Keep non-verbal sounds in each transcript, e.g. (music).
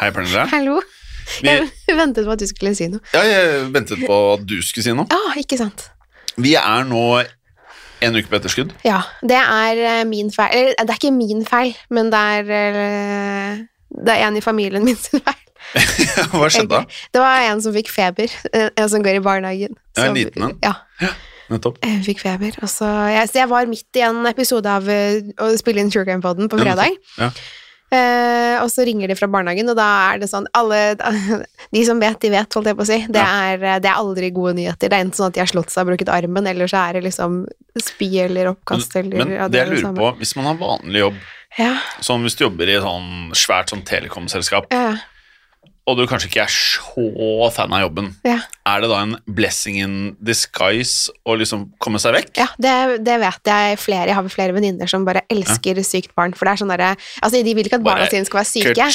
Hei, Pernille. Hallo. Vi, Jeg (laughs) ventet på at du skulle si noe. ja, jeg ventet på at du skulle si noe. Ja, ikke sant. Vi er nå en uke på etterskudd. Ja, det er eh, min feil. Eller, det er ikke min feil, men det er eh, Det er en i familien min sin (laughs) feil. (laughs) Hva skjedde da? Det var en som fikk feber, eh, en som går i barnehagen. Ja, en liten en. Ja, Nettopp. Jeg fikk feber. Og så, jeg, så jeg var midt i en episode av eh, å spille inn True Crime-poden på Ja, fredag. Ja. Eh, og så ringer de fra barnehagen, og da er det sånn alle, (laughs) De som vet, de vet, holdt jeg på å si. Det, Ja. er, det er aldri gode nyheter. Det er enten sånn at de har slått seg og brukket armen, eller så er det liksom spy eller oppkast eller Men ja, det jeg er lurer på, hvis man har vanlig jobb, Ja, sånn hvis du jobber i sånn svært sånn telekomselskap, ja, og du kanskje ikke er så fan av jobben, ja. er det da en blessing in disguise å liksom komme seg vekk? ja det, det vet jeg flere. Jeg har flere venninner som bare elsker sykt barn. For det er sånn derre Altså, de vil ikke at barna sine skal være syke.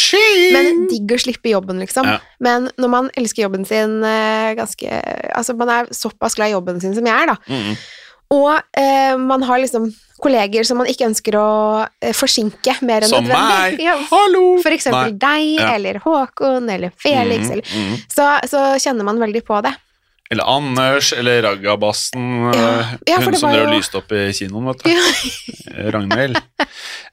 Men digg å slippe jobben, liksom. Ja. Men når man elsker jobben sin eh, ganske Altså, man er såpass glad i jobben sin som jeg er, da. Mm, Og eh, man har liksom kolleger som man ikke ønsker å eh, forsinke mer enn Som meg! (laughs) Ja, Hallo! for eksempel Nei. deg, Ja. eller Håkon, eller Felix, Mm, eller mm. så, så kjenner man veldig på det. Eller Anders, eller Ragabassen. Ja. Ja, hun som drev og lyste opp i kinoen, vet du. Ragnhild.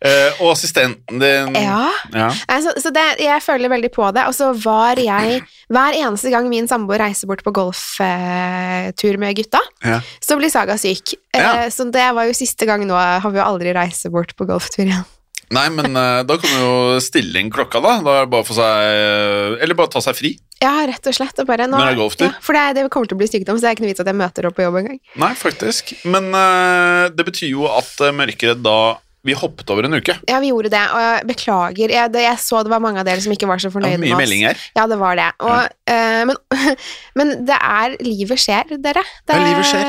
Eh, og assistenten din. Ja. Ja. Altså, Så, det, jeg føler veldig på det. Og så var jeg Hver eneste gang min samboer reiser bort på golftur med gutta, Ja. så blir Saga syk. Ja. Eh, Så det var jo siste gang nå. Har vi jo aldri reist bort på golftur igjen. Nei, men eh, da kan du jo stille inn klokka, da. Da er det bare å seg Eller bare ta seg fri. Ja, rett og slett. Og bare, nå, Når det er golftur? Ja, for det, det kommer til å bli sykdom, så det er ikke noe vits at jeg møter opp på jobb engang. Nei, faktisk. Men uh, det betyr jo at uh, Mørkeredd da Vi hoppet over en uke. Ja, vi gjorde det, og jeg beklager. Jeg, det, jeg så det var mange av dere som ikke var så fornøyde med mye oss. meldinger. Ja, det var det. Og, eh, men, (laughs) men det er Livet skjer, dere. Det, Ja, livet skjer.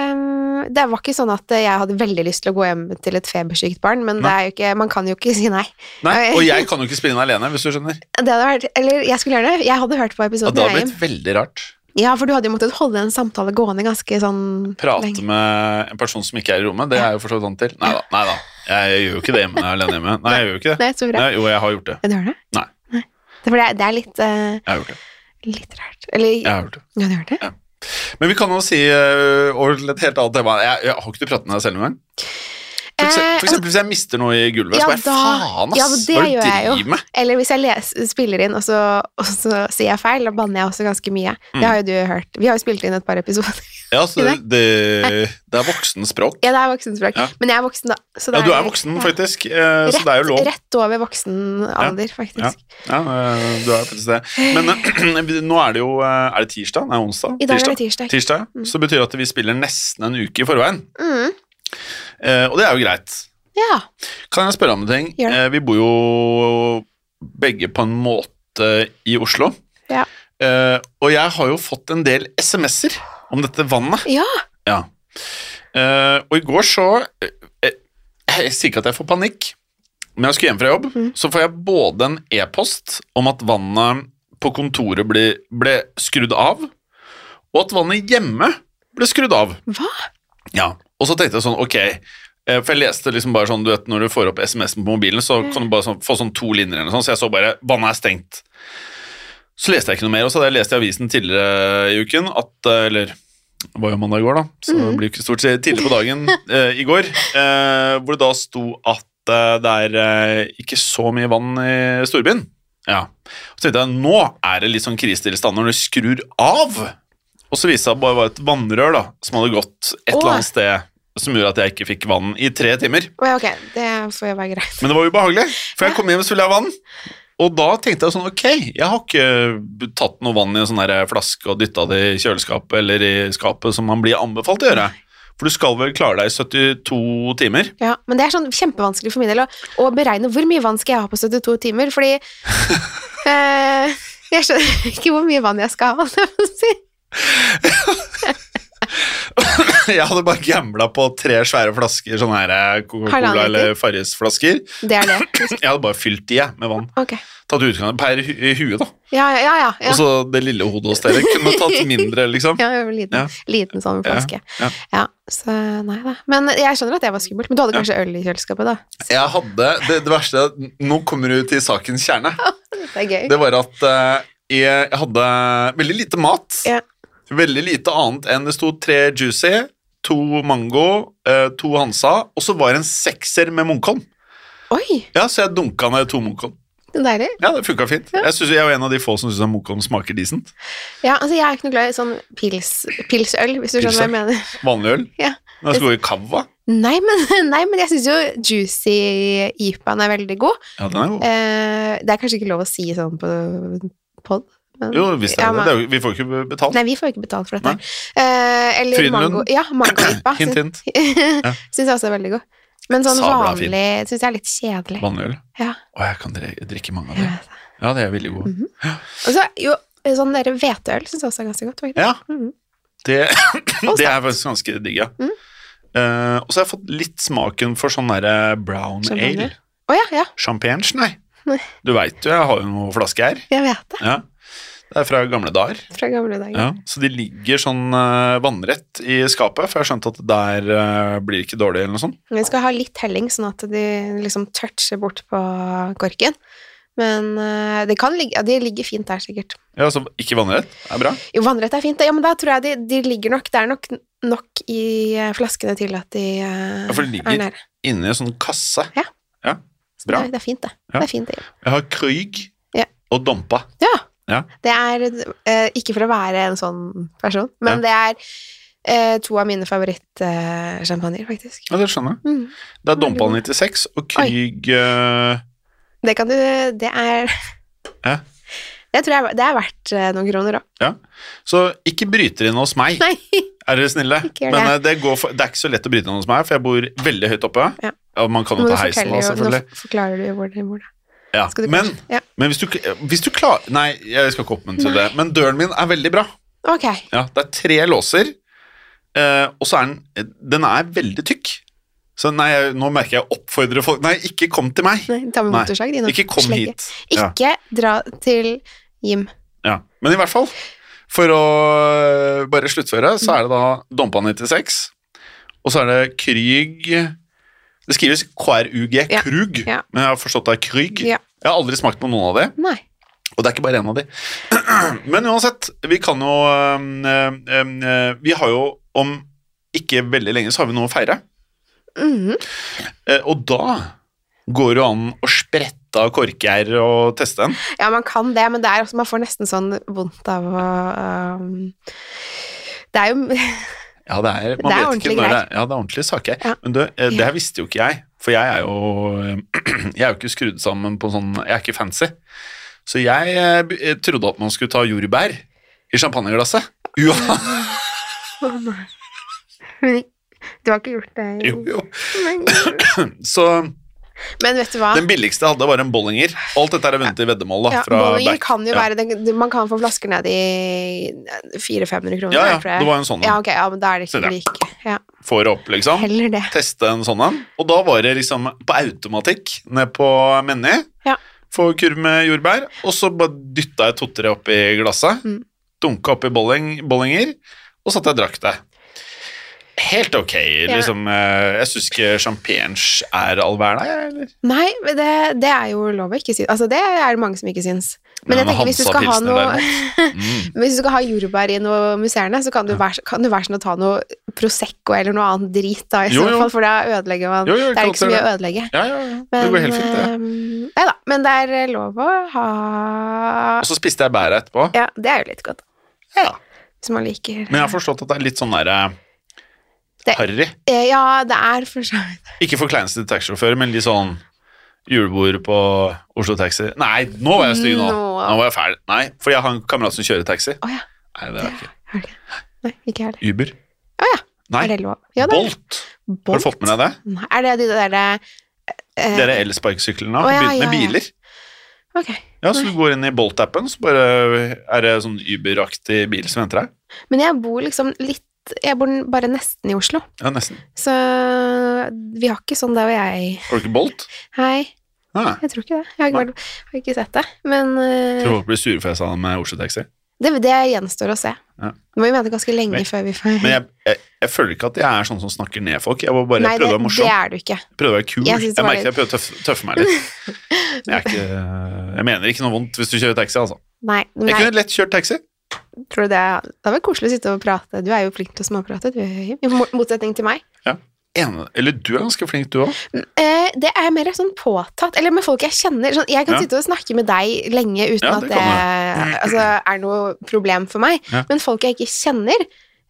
Det var ikke sånn at jeg hadde veldig lyst til å gå hjem til et febersykt barn, men er ikke, man kan jo ikke si nei. Nei, (laughs) Og jeg kan jo ikke spille inn alene, hvis du skjønner. Det hadde vært, eller jeg skulle gjøre det. Jeg hadde hørt på episoden. Og det hadde blitt veldig rart. Ja, for du hadde jo måttet holde en samtale gående ganske sånn Prate lenge. med en person som ikke er i rommet, det er jeg jo for så vidt vant til. Nei da. Nei da. Jeg gjør jo ikke det hjemme når jeg er alene hjemme. Nei, jeg gjør jo ikke det. Nei, så bra. Nei, jo, jeg har gjort det. Du har det? Nei. Det er, det er, det er litt, uh, Jeg har gjort det. litt rart. Eller Jeg har gjort det. Ja, du har det? Men vi kan jo si øh, over til et helt annet tema. Jeg, jeg har ikke du pratet med deg selv noen gang? For, ekse- Eh, for eksempel hvis jeg mister noe i gulvet, ja, så bare faen, ass! ja, det hva gjør jeg jo. med? Eller hvis jeg leser, spiller inn, og så, og så sier jeg feil, da banner jeg også ganske mye. Mm. Det har jo du hørt. Vi har jo spilt inn et par episoder. Ja, så Ikke det, det er voksenspråk. ja, det er voksenspråk. Ja. Men jeg er voksen, da. Så det Ja, du er voksen, ja. faktisk, eh, så det er jo lov. Rett over voksen alder, faktisk. Ja, eh, du er faktisk det. Men eh, (clears throat) nå er det jo eh, Er det tirsdag? Nei, onsdag? I dag er det tirsdag. Tirsdag, Så betyr det at vi spiller nesten en uke i forveien. Mm. Eh, og det er jo greit. Ja. Kan jeg spørre om en ting? Eh, vi bor jo begge på en måte i Oslo. Ja. Eh, og jeg har jo fått en del SMS-er om dette vannet. ja. Ja. Uh, og i går så eh, eh, Jeg sier ikke at jeg får panikk, men jeg skulle hjem fra jobb, Mm. så får jeg både en e-post om at vannet på kontoret ble, ble skrudd av, og at vannet hjemme ble skrudd av. Hva? Ja, og så tenkte jeg sånn, ok, for jeg leste liksom bare sånn, du vet, når du får opp SMS-en på mobilen, så kan du bare sånn, få sånn to linjer eller sånn, så jeg så bare, vannet er stengt. Så leste jeg ikke noe mer, og så hadde jeg lest i avisen tidligere i uken, at, eh, eller, det var jo mandag i går da, så det blir ikke stort sett tidligere på dagen eh, i går, eh, hvor det da sto at eh, det er eh, ikke så mye vann i storbyen. Ja, så tenkte jeg, nå er det litt sånn krisetilstand når du skrur av, og så viste det seg bare var et vannrør da, som hadde gått et eller annet sted, som gjorde at jeg ikke fikk vann i tre timer. Å, ja, ok, det får jo være greit. Men det var ubehagelig, for jeg kom hjem og skulle ha vann. Og da tenkte jeg sånn, ok, jeg har ikke tatt noe vann i en sånn flaske og dyttet det i kjøleskapet eller i skapet som man blir anbefalt å gjøre. For du skal vel klare deg i 72 timer. Ja, men det er sånn kjempevanskelig for min del å, å beregne hvor mye vann skal jeg ha på 72 timer, fordi (laughs) eh, Jeg skjønner ikke hvor mye vann jeg skal ha, holdt jeg på å si. (laughs) Jeg hadde bare gambla på tre svære flasker, sånne her eh, Coca-Cola eller Farris-flasker. Det er det. (clears throat) Jeg hadde bare fylt de med vann. Okay. Tatt utgangspunkt per hu huet, da. Ja, ja, ja. ja. Og så det lille hodet hos dere kunne tatt (laughs) mindre, liksom. Ja, en liten, Ja. liten sånn flaske. ja. Ja, så nei da. Men jeg skjønner at det var skummelt. Men du hadde kanskje øl i kjøleskapet, da? Jeg hadde Det, det verste Nå kommer du til sakens kjerne. (laughs) Det er gøy. Det var at eh, jeg hadde veldig lite mat. Ja. Veldig lite annet enn det sto tre Juicy, to Mango, eh, to Hansa, og så var det en sekser med Munkholm. Oi, Ja, så jeg dunka ned to Munkholm. det er deilig. Ja, det funka fint. Jeg, synes, jeg er jo en av de få som syns Munkholm smaker decent. Ja, altså Jeg er ikke noe glad i sånn pils, pilsøl, hvis du skjønner hva jeg mener. Vanlig øl. Ja. Men jeg skal gå i cava. Nei, men, (laughs) nei, men jeg syns jo juicy IPA-en er veldig god. Ja, den er god. Eh, det er kanskje ikke lov å si sånn på pod? Men- Jo, hvis det Ja, er det. men- det er jo, vi får ikke betalt. Nei, vi får ikke betalt for dette. Uh, eller Frydenlund. mango. Ja, mango-IPA. Hint, hint. (laughs) Syns jeg også er veldig god. Men sånn Sabla vanlig syns jeg er litt kjedelig. Vanlig øl. Ja. Å, jeg kan drikke, mange av dem. det. Ja, det er veldig god. -hmm. Og så jo, sånn der hveteøl syns jeg også er ganske godt. faktisk. Ja, Mhm. det, (laughs) det er faktisk ganske digg, ja. Mm. Uh, og så har jeg fått litt smaken for sånn derre brown Champagne. ale. Oh, ja, ja, Champagne, nei. Nei. Du veit jo, jeg har jo noen flasker her. jeg vet det. Ja. Det er fra gamle dager. Fra gamle dager. Ja. Så de ligger sånn eh, vannrett i skapet, for jeg har skjønt at der eh, blir det ikke dårlig eller noe sånt. Vi skal ha litt helling, sånn at de liksom toucher bort på korken. Men eh, det kan ligge, ja, de ligger fint der, sikkert. Ja, så ikke vannrett. Er bra. Jo, vannrett er fint. Ja, men da tror jeg de, de ligger nok Det er nok nok i flaskene til at de eh, Ja, for de ligger- er. Inni en sånn kasse. Så bra. Det, er, det er fint, det. Ja. Det er fint, det. Jeg har Krüg Ja. og Dompa. Ja. Ja. Det er eh, ikke for å være en sånn person, men det er eh, to av mine favorittsjampanjer, faktisk. Ja, det skjønner jeg. Mm. Det er Dompa 96 og Krüg uh... Det kan du Det er Ja. Det tror jeg det er verdt eh, noen kroner òg. Så ikke bryter inn hos meg, Nei. (laughs) er dere snille. Ikke Men det. eh, det, går for, det er ikke så lett å bryte inn hos meg, for jeg bor veldig høyt oppe. Ja. Og man kan jo ta heisen jo- selvfølgelig. Nå forklarer du hvor du bor. da. Ja. Skal du Men, ja. men hvis, du, hvis du klarer Nei, jeg skal ikke oppmuntre det. Men døren min er veldig bra. Ok. Ja, Det er tre låser, eh, og så er den Den er veldig tykk. Så nei, jeg, nå merker jeg oppfordrer folk Nei, ikke kom til meg! Nei, ta med motorsag. Ikke kom slegge. hit. Ja. Ikke dra til Jim. Ja, Men i hvert fall, for å øh, bare sluttføre, så er det da Dompa 96, og så er det Krüg Det skrives KRUG, Ja, Krug, ja. men jeg har forstått det er krug. Ja. Jeg har aldri smakt på noen av det, Nei. og det er ikke bare én av de. (clears throat) Men uansett, vi kan jo øhm, øhm, øh, Vi har jo om ikke veldig lenge så har vi noe å feire, Mm. Eh, og da går det jo an å sprette av korkgjær og teste en. Ja, man kan det, men det er også, man får nesten sånn vondt av å um, Det er jo (laughs) Ja, det er, man Det er ordentlige det, greier. ja, det er ordentlige saker. Ja. Men du, eh, det her visste jo ikke jeg, for jeg er jo (clears throat) Jeg er jo ikke skrudd sammen på sånn Jeg er ikke fancy. Så jeg jeg eh, trodde at man skulle ta jordbær i champagneglasset. Ja, Du har ikke gjort det? jo, jo. Men, (clears throat) Så men vet du hva? den billigste jeg hadde, var en Bollinger. Alt dette er vunnet i veddemål, da. Ja, Bollinger back. kan jo være det, Man kan få flasker ned i 400-500 kroner. Ja, ja, det var en sånn en. Ja, okay, ja, men da er det ikke like. Ja, Får opp, liksom. heller det. teste en sånn en. Og da var det liksom på automatikk ned på Menny. Ja. Få kurv med jordbær, og så bare dytta jeg to-tre oppi glasset. Mm. Dunka oppi bolling, bollinger, og satt jeg og drakk det. Helt ok, liksom. eh, Jeg syns ikke champagne er all verden, jeg, eller? Nei, det, det er jo lov å ikke synes. Altså, det er det mange som ikke syns. Men jeg Men tenker, hvis du skal ha noe Mm. (laughs) Hvis du skal ha jordbær i noe musserende, så kan du, Ja. være, kan du være sånn å ta noe Prosecco eller noe annet drit, da, i Jo, så jo. fall, for da ødelegger man Jo, jo, Det er ikke så mye å ødelegge. Ja, ja, ja. Men, det går helt fint, det. ehm, Nei da, men det er lov å ha Og så spiste jeg bæret etterpå. Ja, det er jo litt godt, Ja. hvis man liker Men jeg har forstått at det er litt sånn derre Det- harry. Eh, Ja, det er for så vidt Ikke for kleineste taxisjåfører, men litt sånn julebord på Oslo Taxi. Nei, nå var jeg stygg nå. Nå. Nå var jeg fæl. Nei, for jeg har en kamerat som kjører taxi. Oh, ja. Nei, det er ikke? Nei, ikke heller. Uber. Å ja. Nei, Er det lov? Ja, det er Bolt. Har du fått med deg det? Nei, Er det de derre uh, Det er elsparkesyklene. Har ja, begynt med biler. Ok. Ja, så du går inn i Bolt-appen, så bare er det sånn Uber-aktig bil som venter deg. Men jeg bor liksom litt Jeg bor bare nesten i Oslo, Ja, nesten. så vi har ikke sånn der hvor jeg Har du ikke Bolt? Hei, Nei. jeg tror ikke det. Jeg har ikke, vært, har ikke sett det. Men uh, Tror folk blir sure for jeg sa det med Oslo Taxi. det, det gjenstår å se. Ja. Det må vi vente ganske lenge Men- før vi får Men jeg, jeg, jeg føler ikke at jeg er sånn som snakker ned folk. Jeg var bare Nei, prøvde å være det morsom. er du ikke. Prøvde å være kul. Jeg Jeg, det merker jeg prøvde å tøffe, tøffe meg litt. Jeg, ikke, jeg mener ikke noe vondt hvis du kjører taxi, altså. Nei, men jeg, kunne lett kjørt taxi. Tror det, det vel koselig å sitte og prate. Du er jo flink til å småprate, du, i motsetning til meg. Ene, eller du er ganske flink, du òg. Eh, det er mer sånn påtatt, eller med folk jeg kjenner. Sånn, jeg kan Ja. sitte og snakke med deg lenge uten Ja, at det det, altså, er noe problem for meg. Ja. Men folk jeg ikke kjenner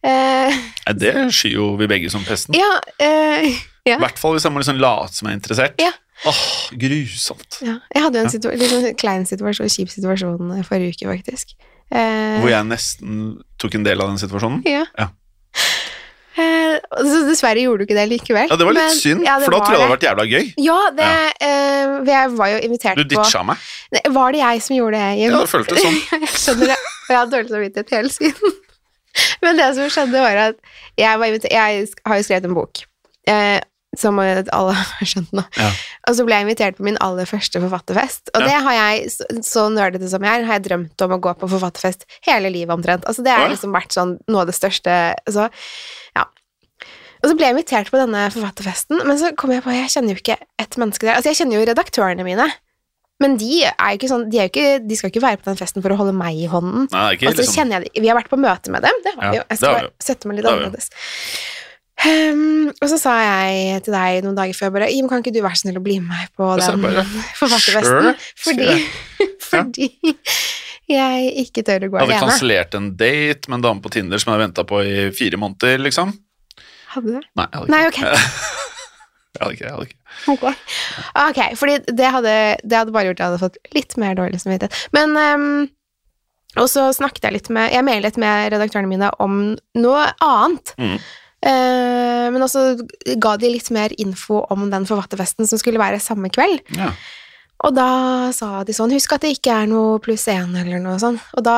eh, Det skyr jo vi begge som pesten. I Ja, eh, ja, hvert fall hvis jeg må liksom late som jeg er interessert. Ja. Åh, grusomt. ja. Jeg hadde jo en litt sånn klein situasjon, kjip situasjon eh, forrige uke, faktisk. Eh, Hvor jeg nesten tok en del av den situasjonen. Ja. Ja. Eh, så dessverre gjorde du ikke det likevel. Ja, Det var litt Men- synd, ja, for da tror jeg det hadde vært jævla gøy. Ja, det eh, Jeg var jo invitert Du på meg. Ne, Var det jeg som gjorde det? Jim? Ja, det føltes sånn. (laughs) jeg skjønner det. Og jeg har dårlig samvittighet hele siden. (laughs) Men det som skjedde, var at jeg, var jeg har jo skrevet en bok. Eh, som alle (laughs) har skjønt nå. Ja. Og så ble jeg invitert på min aller første forfatterfest. Og Ja. det har jeg, så, nerdete som jeg er, har jeg drømt om å gå på forfatterfest hele livet omtrent. Altså Det har liksom vært sånn noe av det største så, ja. Og så ble jeg invitert på denne forfatterfesten, men så kom jeg på jeg kjenner jo ikke et menneske der. Altså Jeg kjenner jo redaktørene mine, men de er jo ikke sånn De, ikke, de skal ikke være på den festen for å holde meg i hånden. Nei, ikke Og så liksom kjenner jeg de. Vi har vært på møte med dem, det har Ja, vi jo. Jeg skal sette meg litt annerledes. Ehm, og så sa jeg til deg noen dager før bare Jim, kan ikke du være så snill å bli med meg på den forfattervesten? (laughs) Sure, Fordi, (laughs) fordi jeg ikke tør å gå Jeg hadde alene. kansellert en date med en dame på Tinder som jeg venta på i fire måneder, liksom. Hadde du det? Nei, jeg hadde Nei, okay. ok. (laughs) jeg hadde ikke, jeg hadde ikke. Ok, fordi det hadde, det hadde bare gjort at jeg hadde fått litt mer dårlig samvittighet. Men um, Og så snakket jeg litt med Jeg mailet med redaktørene mine om noe annet. Mm. Eh, men også ga de litt mer info om den forfatterfesten som skulle være samme kveld. Ja. Og da sa de sånn Husk at det ikke er noe pluss én eller noe sånn. Og da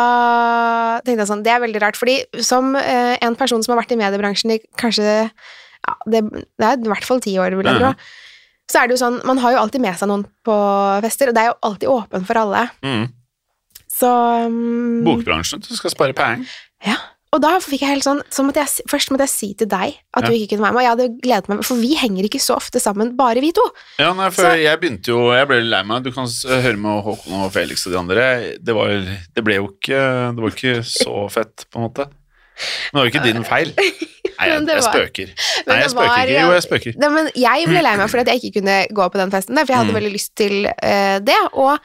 tenkte jeg sånn Det er veldig rart, fordi som eh, en person som har vært i mediebransjen i kanskje ja, det, det er i hvert fall ti år, vil jeg tro. Så er det jo sånn Man har jo alltid med seg noen på fester, og det er jo alltid åpen for alle. Mm. Så um, Bokbransjen, du skal spare penger. Ja. Og da fikk jeg helt sånn så måtte jeg, Først måtte jeg si til deg at Ja. du ikke kunne være med, og jeg hadde gledet meg, for vi henger ikke så ofte sammen, bare vi to. Ja, nei, for Så- jeg begynte jo Jeg ble lei meg. Du kan høre med Håkon og Felix og de andre. Det, var, det ble jo ikke Det var ikke så fett, på en måte. Men det var jo ikke din feil. (laughs) Nei, jeg, jeg spøker. Nei, jeg spøker var- ikke. Jo, jeg spøker. Nei, men jeg ble lei meg fordi jeg ikke kunne gå på den festen der, for jeg hadde Mm. veldig lyst til uh, det. Og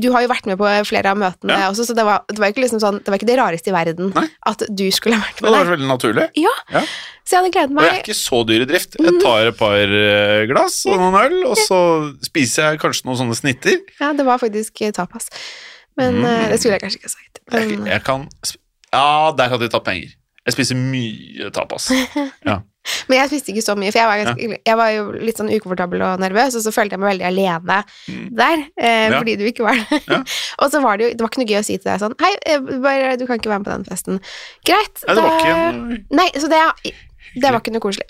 du har jo vært med på flere av møtene Ja. også, så det var, det var ikke liksom sånn Det var ikke det rareste i verden Nei. at du skulle ha vært Det var der. veldig naturlig. Ja. Ja. Så jeg hadde gledet Og jeg er ikke så dyr i drift. Jeg tar et par eh, glass og noen øl, og så spiser jeg kanskje noen sånne snitter. Ja, det var faktisk eh, tapas. Men Mm. eh, det skulle jeg kanskje ikke ha sagt. Men, jeg kan Ja, der hadde jeg tatt penger. Jeg spiser mye tapas. (laughs) men jeg spiste ikke så mye, for jeg var, ganske, jeg var jo litt sånn ukomfortabel og nervøs, og så følte jeg meg veldig alene Mm. der, eh, Ja. fordi du ikke var der. Ja. (laughs) og så var det jo Det var ikke noe gøy å si til deg sånn Hei, eh, bare, du kan ikke være med på den festen. Greit. Nei, det var da- ikke en Nei, så det, det var ikke noe koselig.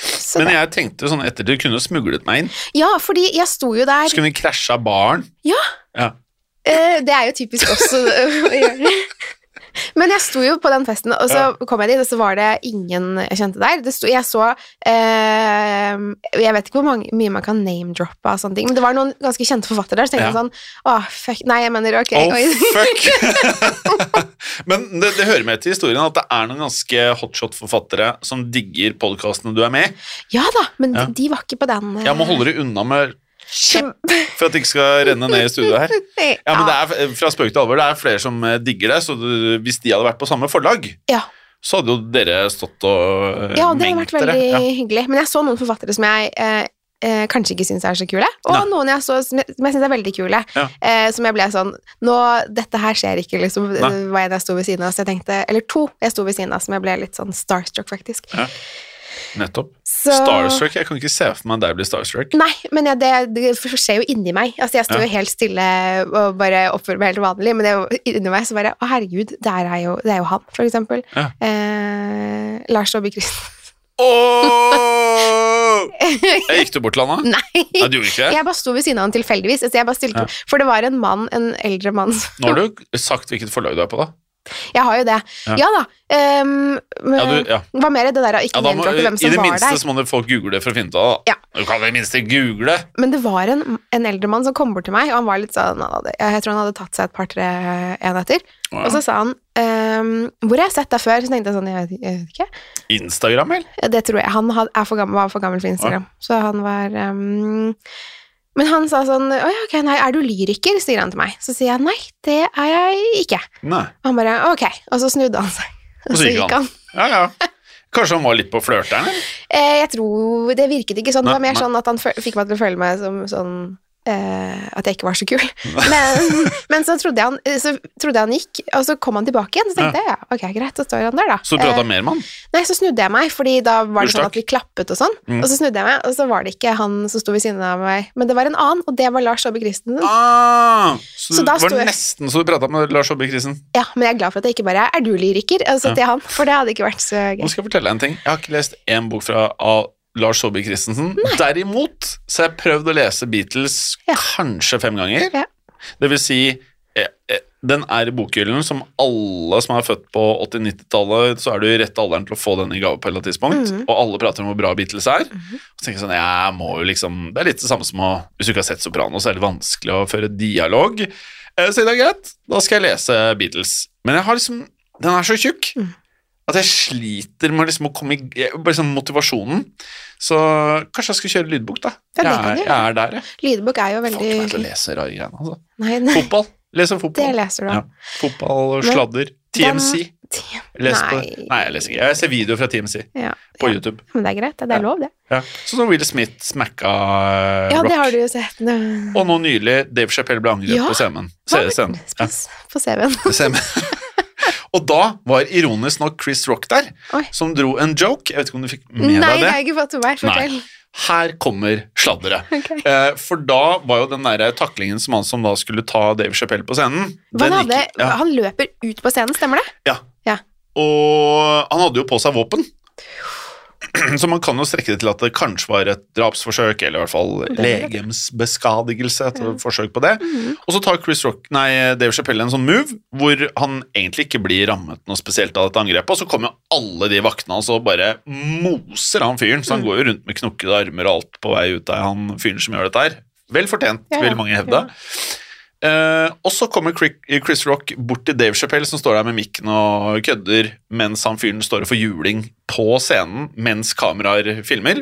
Så Men det, jeg tenkte sånn etter du kunne smuglet meg inn. ja, fordi jeg sto jo der Så kunne vi krasja baren. Ja. Ja. Eh, Det er jo typisk oss å å gjøre. (laughs) Men jeg sto jo på den festen, og så kom jeg dit, og så var det ingen jeg kjente der. Det sto, jeg så eh, Jeg vet ikke hvor mange, mye man kan name-droppe av sånne ting, men det var noen ganske kjente forfattere der, så tenkte Ja. jeg sånn Åh, fuck Nei, jeg mener ok. Oh, fuck! (laughs) Men det, det hører med til historien at det er noen ganske hotshot-forfattere som digger podkastene du er med i. Ja da, men Ja. de, de var ikke på den. eh, Jeg må holde deg unna med for at det ikke skal renne ned i studioet her. (laughs) Ja, men det er, Fra spøk til alvor, det er flere som eh, digger det, så du, hvis de hadde vært på samme forlag, Ja. så hadde jo dere stått og eh, Ja, det hadde vært veldig Ja. hyggelig. Men jeg så noen forfattere som jeg eh, eh, kanskje ikke syns er så kule, og Nei. noen jeg så som jeg, jeg syns er veldig kule. Ja. Eh, som jeg ble sånn Nå, dette her skjer ikke, liksom. Nei. Var en jeg sto ved siden av, så jeg tenkte Eller to jeg sto ved siden av, som jeg ble litt sånn starstruck, faktisk. Nettopp. Så Starstruck, jeg kan ikke se for meg deg bli starstruck. Nei, men jeg, det, det skjer jo inni meg. Altså, jeg sto Ja. jo helt stille og bare oppførte meg helt vanlig, men det, inni meg så bare Å, herregud, er jo, det er jo han, for eksempel. Ja. Eh, Lars Saabye Christensen. Åh! (laughs) Jeg gikk du bort til han da? Nei! Nei, du gjorde ikke det? Jeg bare sto ved siden av han tilfeldigvis. Altså, stilte, For det var en mann, en eldre mann som- Nå har du sagt hvilket forlag du er på, da. Jeg har jo det. Ja. Ja, da. Um, Ja, du, ja. det mer er det der å ikke Ja, må, hvem I det var minste så må folk google det for å finne ut av det. Ja. Du kan i det minste google. Men det var en, en eldre mann som kom bort til meg, og han var litt sånn Jeg tror han hadde tatt seg et par-tre enheter. Og så sa han um, 'Hvor har jeg sett deg før?' Så tenkte jeg sånn Jeg vet, jeg vet ikke. Instagram, eller? Det tror jeg. Han had, er for gammel, var for gammel for Instagram. Så han var ehm, Men han sa sånn 'Å ja, ok, nei, er du lyriker?' sier han til meg. Så sier jeg 'Nei, det er jeg ikke'. Nei. Og han bare 'Ok', og så snudde han seg. Og så gikk han. Ja, ja. (laughs) Kanskje han var litt på flørteren? Eh, jeg tror Det virket ikke sånn. Det var mer nei. sånn at han fikk meg til å føle meg som sånn eh, At jeg ikke var så kul. (laughs) Men, men så, trodde han, eh, så trodde jeg han gikk, og så kom han tilbake igjen. Så tenkte jeg ja, ok, greit, så står han der, da. Så prata Eh, mer med han? nei, så snudde jeg meg, Fordi da var det sånn at vi klappet og sånn. Mm. Og så snudde jeg meg, og så var det ikke han som sto ved siden av meg, men det var en annen, og det var Lars Saabye Christensen. Ah, så, Så det var jeg- nesten så du prata med Lars Saabye Christensen. Ja, men jeg er glad for at jeg ikke bare er du lyriker?' Altså Ja. til han, for det hadde ikke vært så Nå gøy. skal jeg fortelle deg en ting. Jeg har ikke lest én bok fra av Lars Saabye Christensen. Derimot så har jeg prøvd å lese Beatles Ja. kanskje fem ganger. Ja. Det vil si eh, eh, den er i bokhyllen som alle som er født på 80-90-tallet, så er du i rett alderen til å få den i gave på et eller annet tidspunkt, Mhm. og alle prater om hvor bra Beatles er. Og så tenker jeg sånn, jeg må jo liksom, Det er litt det samme som å Hvis du ikke har sett Soprano, så er det vanskelig å føre dialog. Eh, Så det er greit, da skal jeg lese Beatles. Men jeg har liksom Den er så tjukk Mm. At jeg sliter med liksom å komme i sånn motivasjonen. Så kanskje jeg skal kjøre lydbok, da. Ja, jeg, er, jeg er der, jeg. Lydbok er jo Får ikke meg til å veldig lese rare greiene, altså. Nei, nei, Fotball. Leser det fotball. leser du Ja. Fotball sladder. TMC. Nei. Nei, jeg leser ikke. Jeg ser videoer fra TMC Ja. på. YouTube. Men det er greit, det er lov, det. Ja. Sånn som Will Smith smacka eh, Ja, rock. det har du jo sett. Nå. Og nå nylig Dave Chappelle ble angrepet på scenen. På CV-en. (laughs) (laughs) og da var ironisk nok Chris Rock der, Oi. som dro en joke. Jeg vet ikke om du fikk med Nei, deg det Nei, jeg har ikke fått med meg. Fortell. Her kommer sladderet. Okay. Eh, for da var jo den der taklingen som han som da skulle ta Dave Chappelle på scenen han, hadde, gikk- ja, han løper ut på scenen, stemmer det? ja. Ja. Og han hadde jo på seg våpen. (clears throat) Så man kan jo strekke det til at det kanskje var et drapsforsøk, eller i hvert fall legemsbeskadigelse, et Ja. forsøk på det. Mhm. Og så tar Chris Rock, nei, Dave Chappelle en sånn move hvor han egentlig ikke blir rammet noe spesielt av dette angrepet, og så kommer jo alle de vaktene hans og bare moser han fyren, så han Mm. går jo rundt med knokkede armer og alt på vei ut av han fyren som gjør dette her. Vel fortjent, Ja, ja. vil mange hevde. Eh, og så kommer Chris Rock bort til Dave Chappelle, som står der med mikken og kødder, mens han fyren står og får juling på scenen mens kameraer filmer.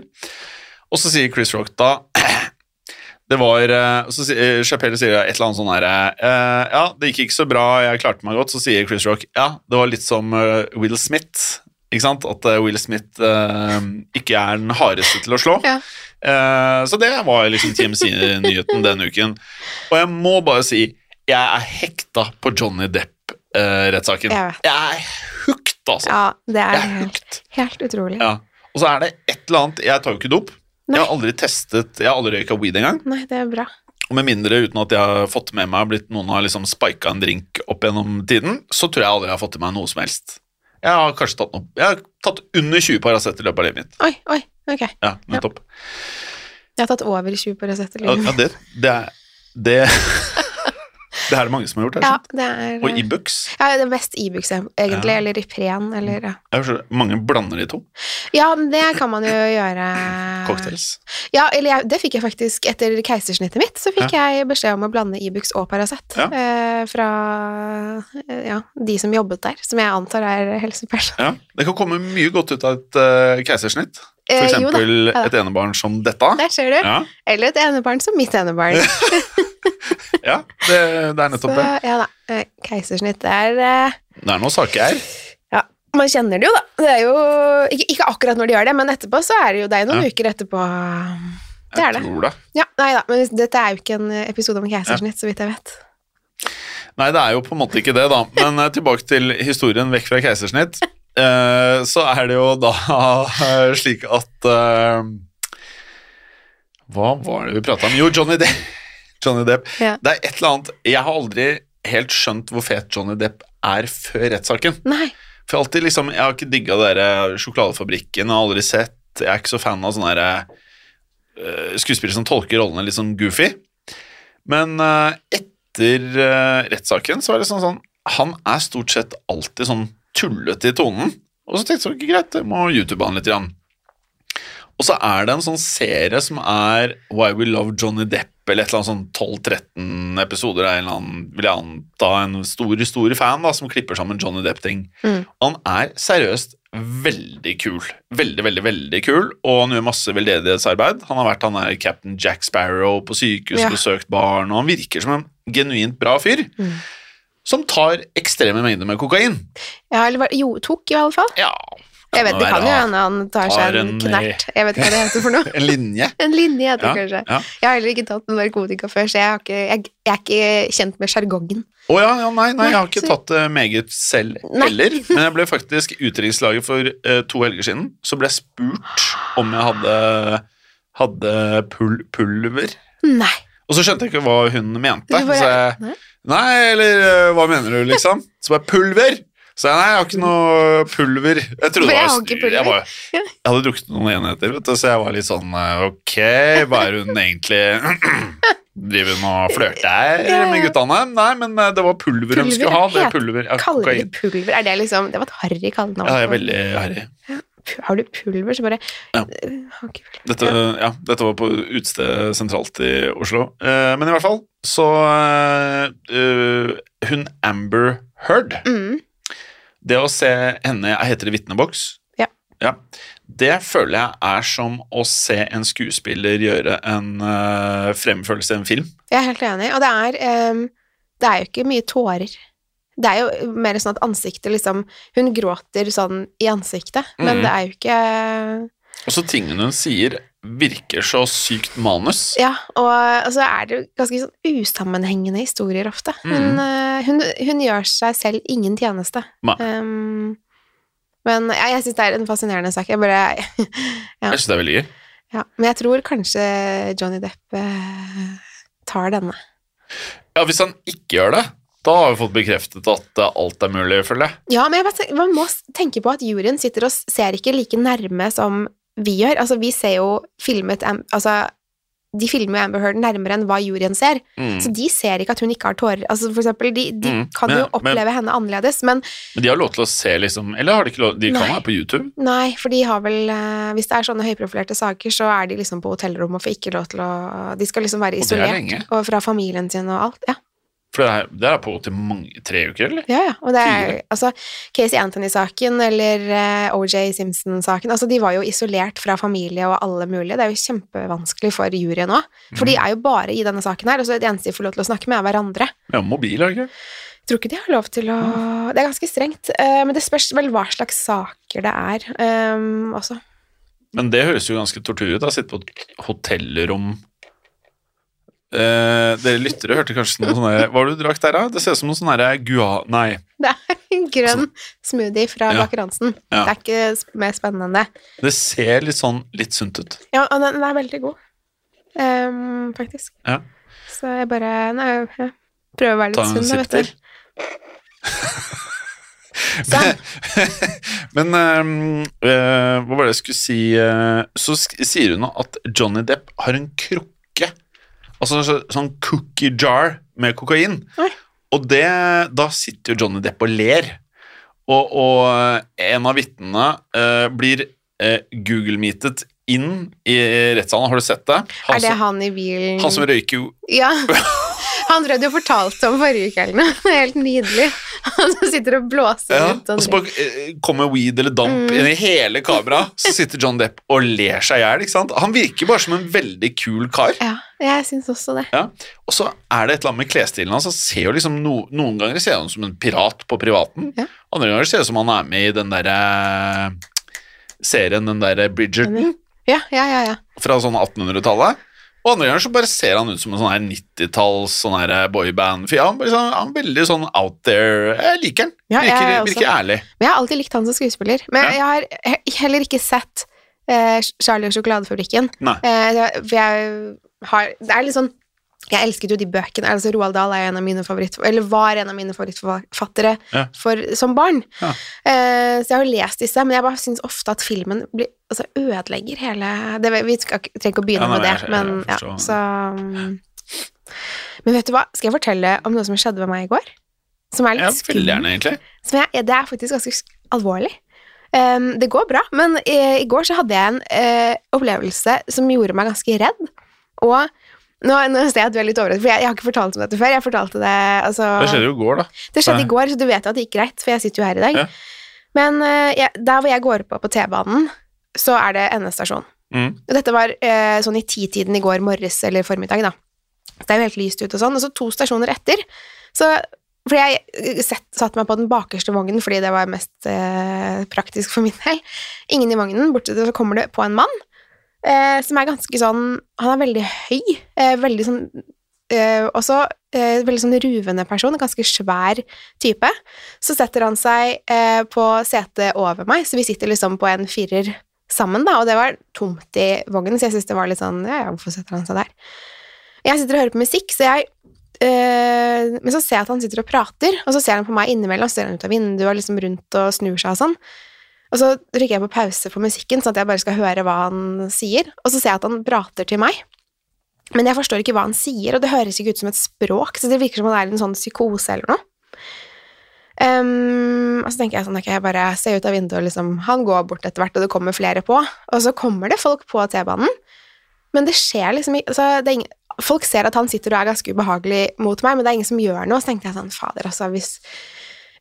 Og så sier Chris Rock da (clears throat) Det var eh, Så sier Chappelle sier et eller annet sånn herre uh, Ja, det gikk ikke så bra, jeg klarte meg godt. Så sier Chris Rock ja, det var litt som uh, Will Smith. Ikke sant? At eh, Will Smith eh, ikke er den hardeste til å slå. Ja. Eh, så det var liksom TMC-nyheten denne uken. Og jeg må bare si jeg er hekta på Johnny Depp-rettssaken. Jeg jeg er hooked, altså. Ja, det er er helt, helt utrolig. Ja. Og så er det et eller annet Jeg tar jo ikke dop. Jeg har aldri testet Jeg har aldri røyka weed engang. Nei, det er bra. Og med mindre uten at jeg har fått med meg blitt noen har liksom spika en drink opp gjennom tiden, så tror jeg aldri jeg har fått i meg noe som helst. Jeg har kanskje tatt noe Jeg har tatt under 20 Paracet i løpet av livet mitt. Oi, oi, ok. Ja, nettopp. Jeg har tatt over 20 Paracet i livet livet. ja, det, det er det, (laughs) det er det mange som har gjort. Det Ja, er Og Ibux. ja, det er mest Ibux, egentlig, Ja. eller Ipren, eller ja. Jeg Mange blander de to. Ja, det kan man jo (laughs) gjøre. Cocktails. Ja, eller jeg, det fikk jeg faktisk etter keisersnittet mitt. Så fikk jeg beskjed om å blande e-books og Paracet Ja. eh, fra eh, ja, de som jobbet der, som jeg antar er helsepersonell. Ja, Det kan komme mye godt ut av et uh, keisersnitt. For Eh, eksempel ja et enebarn som dette. Der ser du. Ja, Eller et enebarn som mitt enebarn. (laughs) (laughs) ja det, det er nettopp det. ja da. eh, Keisersnitt er eh, Det er noen saker. Ja, man kjenner det jo, da. Det er jo ikke, ikke akkurat når de gjør det, men etterpå så er det jo det er noen Ja. uker etterpå. Det er Jeg det. tror det. Ja, nei da, men dette er jo ikke en episode om keisersnitt, så vidt jeg vet. Nei, det er jo på en måte ikke det, da. Men eh, tilbake til historien vekk fra keisersnitt. Eh, så er det jo da (laughs) slik at eh, Hva var det vi prata om? Jo, Johnny Depp. Johnny Depp. Ja. Det er et eller annet Jeg har aldri helt skjønt hvor fet Johnny Depp er før rettssaken. For jeg alltid liksom Jeg har ikke digga der Sjokoladefabrikken, har aldri sett Jeg er ikke så fan av sånne der, eh, skuespillere som tolker rollene litt sånn goofy. Men uh, etter uh, rettssaken så var det sånn sånn Han er stort sett alltid sånn tullete i tonen. Og så tenkte jeg greit, jeg må YouTube han litt. Grann. Og så er det en sånn serie som er Why We Love Johnny Depp, eller et eller annet sånn 12-13 episoder av en eller annen, vil jeg anta, en stor, stor fan da, som klipper sammen Johnny Depp-ting. Mm. Han er seriøst veldig kul. Veldig, veldig, veldig kul, og han gjør masse veldedighetsarbeid. Han har vært han er Captain Jack Sparrow på sykehus, Ja. besøkt barn, og han virker som en genuint bra fyr. Mm. Som tar ekstreme mengder med kokain. Ja, eller jo, tok i alle fall. Ja, Jeg vet, Det kan jo hende han tar seg en en, knert. Jeg vet ikke hva det heter for noe. (laughs) En linje. (laughs) En linje heter det Ja, kanskje. ja. Jeg har heller ikke tatt narkotika før, så jeg, har ikke, jeg, jeg er ikke kjent med sjargongen. Å ja, ja, nei, nei, jeg har ikke tatt det meget selv heller. Men jeg ble faktisk utenrikslaget for uh, to helger siden. Så ble jeg spurt om jeg hadde, hadde pul pulver. Nei. Og så skjønte jeg ikke hva hun mente. Bare- så jeg, Nei. nei, eller uh, hva mener du, liksom? Så bare pulver! Så jeg nei, jeg har ikke noe pulver. Jeg trodde det jeg var har. Jeg, var, jeg hadde drukket noen enheter, vet du, så jeg var litt sånn eh, Ok, hva er hun egentlig (clears throat) Driver hun og flørter Ja, ja. med guttene? Nei, men eh, det var pulver, hun skulle ha. Det er pulver. Ja, Kaller de pulver? Er det liksom Det var et harry kallenavn. Ja, det er veldig harry. Har du pulver, så bare Ja. Pulver. Dette, ja, dette var på utestedet sentralt i Oslo. Eh, men i hvert fall så eh, eh, Hun Amber Heard Mm. Det å se henne Jeg heter det vitneboks. Ja. Det føler jeg er som å se en skuespiller gjøre en uh, fremførelse i en film. Jeg er helt enig, og det er um, Det er jo ikke mye tårer. Det er jo mer sånn at ansiktet liksom Hun gråter sånn i ansiktet, men mm. det er jo ikke Og så tingene hun sier, virker så sykt manus. Ja, og, og så er det jo ganske sånn usammenhengende historier ofte. Hun, Mhm. eh, hun, hun gjør seg selv ingen tjeneste. Ehm, men ja, jeg syns det er en fascinerende sak. Jeg bare (laughs) Ja. Jeg synes det er veldig gøy. ja. Men jeg tror kanskje Johnny Depp eh, tar denne. Ja, Hvis han ikke gjør det, da har vi fått bekreftet at eh, alt er mulig, føler jeg. Ja, men jeg bare, man må tenke på at juryen sitter og ser ikke like nærme som vi gjør. Altså, vi ser jo filmet Altså, de filmer jo Amber Heard nærmere enn hva juryen ser. Mm. Så de ser ikke at hun ikke har tårer. Altså, for eksempel, de, de Mm, kan men- jo oppleve henne annerledes, men Men de har lov til å se, liksom Eller har de ikke lov? De kan være på YouTube. nei, for de har vel eh, Hvis det er sånne høyprofilerte saker, så er de liksom på hotellrom og får ikke lov til å De skal liksom være er isolert, og fra familien sin og alt. Ja, For det er, det er på til mange, tre uker, eller? ja. ja. Og det er Fire. altså Casey Anthony-saken eller uh, OJ Simpson-saken Altså, de var jo isolert fra familie og alle mulige. Det er jo kjempevanskelig for juryen òg. For mm. de er jo bare i denne saken her, og så det eneste de får lov til å snakke med, er hverandre. Ja, mobil, er det ikke? Jeg tror ikke de har lov til å Det er ganske strengt, Uh, men det spørs vel hva slags saker det er um, også. Men det høres jo ganske tortur ut. da, Sitte på et hotellrom eh, Dere lyttere hørte kanskje noe sånn Hva du drakk der, da? Det ser ut som noe sånn herre gua... Nei. (laughs) Det er en grønn smoothie fra Ja. Baker Hansen. Ja. Det er ikke mer spennende enn det. Det ser litt sånn litt sunt ut. Ja, og den, den er veldig god, um, faktisk. Ja. Så jeg bare Nei, jeg prøver å være litt en sunn, vet du. (laughs) Men, (laughs) Men ehm, eh, hva var det jeg skulle si eh, Så sier hun at Johnny Depp har en krukke. Altså så, sånn cookie jar med kokain. Nei. Og det, da sitter jo Johnny Depp og ler. Og, og eh, en av vitnene uh, blir uh, Google-meetet inn i rettssalen. Har du sett det? Han, Er det han i bilen han som røyker jo Ja. (laughs) Han tror jo fortalte om forrige uke er helt nydelig. Han sitter og blåser Ja, rundt. og så bare eh, kommer weed eller damp Mm. inn i hele kameraet, så sitter John Depp og ler seg i hjel. Han virker bare som en veldig kul kar. Ja, jeg syns også det. Ja. Og så er det et eller annet med klesstilen hans. Altså, liksom no, Noen ganger ser han ut som en pirat på privaten. Ja. Andre ganger ser det ut som han er med i den derre serien, den derre Bridgerton, Ja, ja, ja. ja. fra sånn 1800-tallet. Og andre ganger så bare ser han ut som en sånn her 90-talls sånn her boyband. For ja, han, sånn, han er veldig sånn out there. Jeg liker han. Ja, jeg virker, jeg virker ærlig. Men jeg har alltid likt han som skuespiller. Men Ja. jeg har heller ikke sett eh, Charlie og sjokoladefabrikken. Nei. Eh, jeg har Det er litt sånn Jeg elsket jo de bøkene. altså Roald Dahl er en av mine. Eller var en av mine favorittforfattere Ja. for, som barn. Ja. Eh, så jeg har lest disse, men jeg bare syns ofte at filmen blir, altså, ødelegger hele det, Vi skal, trenger ikke å begynne Ja, nei, med det, jeg- jeg men ja, forstår. så um, Men vet du hva, skal jeg fortelle om noe som skjedde med meg i går? Som er litt skummelt. jeg, det er faktisk ganske alvorlig. Um, det går bra, men i, i går så hadde jeg en uh, opplevelse som gjorde meg ganske redd. Og nå, nå ser jeg at du er litt overrasket, for jeg, jeg har ikke fortalt om dette før. Jeg fortalte det, altså, Det skjedde jo i går, da. det skjedde i går, så du vet jo at det gikk greit, for jeg sitter jo her i dag. Ja. Men eh, jeg, der hvor jeg går på på T-banen, så er det endestasjon. Mm. Og dette var eh, sånn i titiden i går morges eller formiddag, da. Det er jo helt lyst ute og sånn. Og så to stasjoner etter, så fordi jeg set, satt meg på den bakerste vognen fordi det var mest eh, praktisk for min del. Ingen i vognen, bortsett fra så kommer det på en mann eh, som er ganske sånn Han er veldig høy, eh, veldig sånn eh, Også eh, veldig sånn ruvende person, en ganske svær type. Så setter han seg eh, på setet over meg, så vi sitter liksom på en firer sammen, da, og det var tomt i vognen, så jeg syntes det var litt sånn Ja, ja, hvorfor setter han seg der? Jeg sitter og hører på musikk, så jeg eh, Men så ser jeg at han sitter og prater, og så ser han på meg innimellom, så ser han ut av vinduet og liksom rundt og snur seg og sånn. Og så trykker jeg på pause på musikken, sånn at jeg bare skal høre hva han sier, og så ser jeg at han prater til meg. Men jeg forstår ikke hva han sier, og det høres ikke ut som et språk, så det virker som han er i en sånn psykose eller noe. Um, og så tenker jeg sånn, ok, jeg bare ser ut av vinduet, og liksom, han går bort etter hvert, og det kommer flere på, og så kommer det folk på T-banen, men det skjer liksom ikke, altså, det er folk ser at han sitter og er ganske ubehagelig mot meg, men det er ingen som gjør noe, så tenkte jeg sånn, fader, altså, hvis,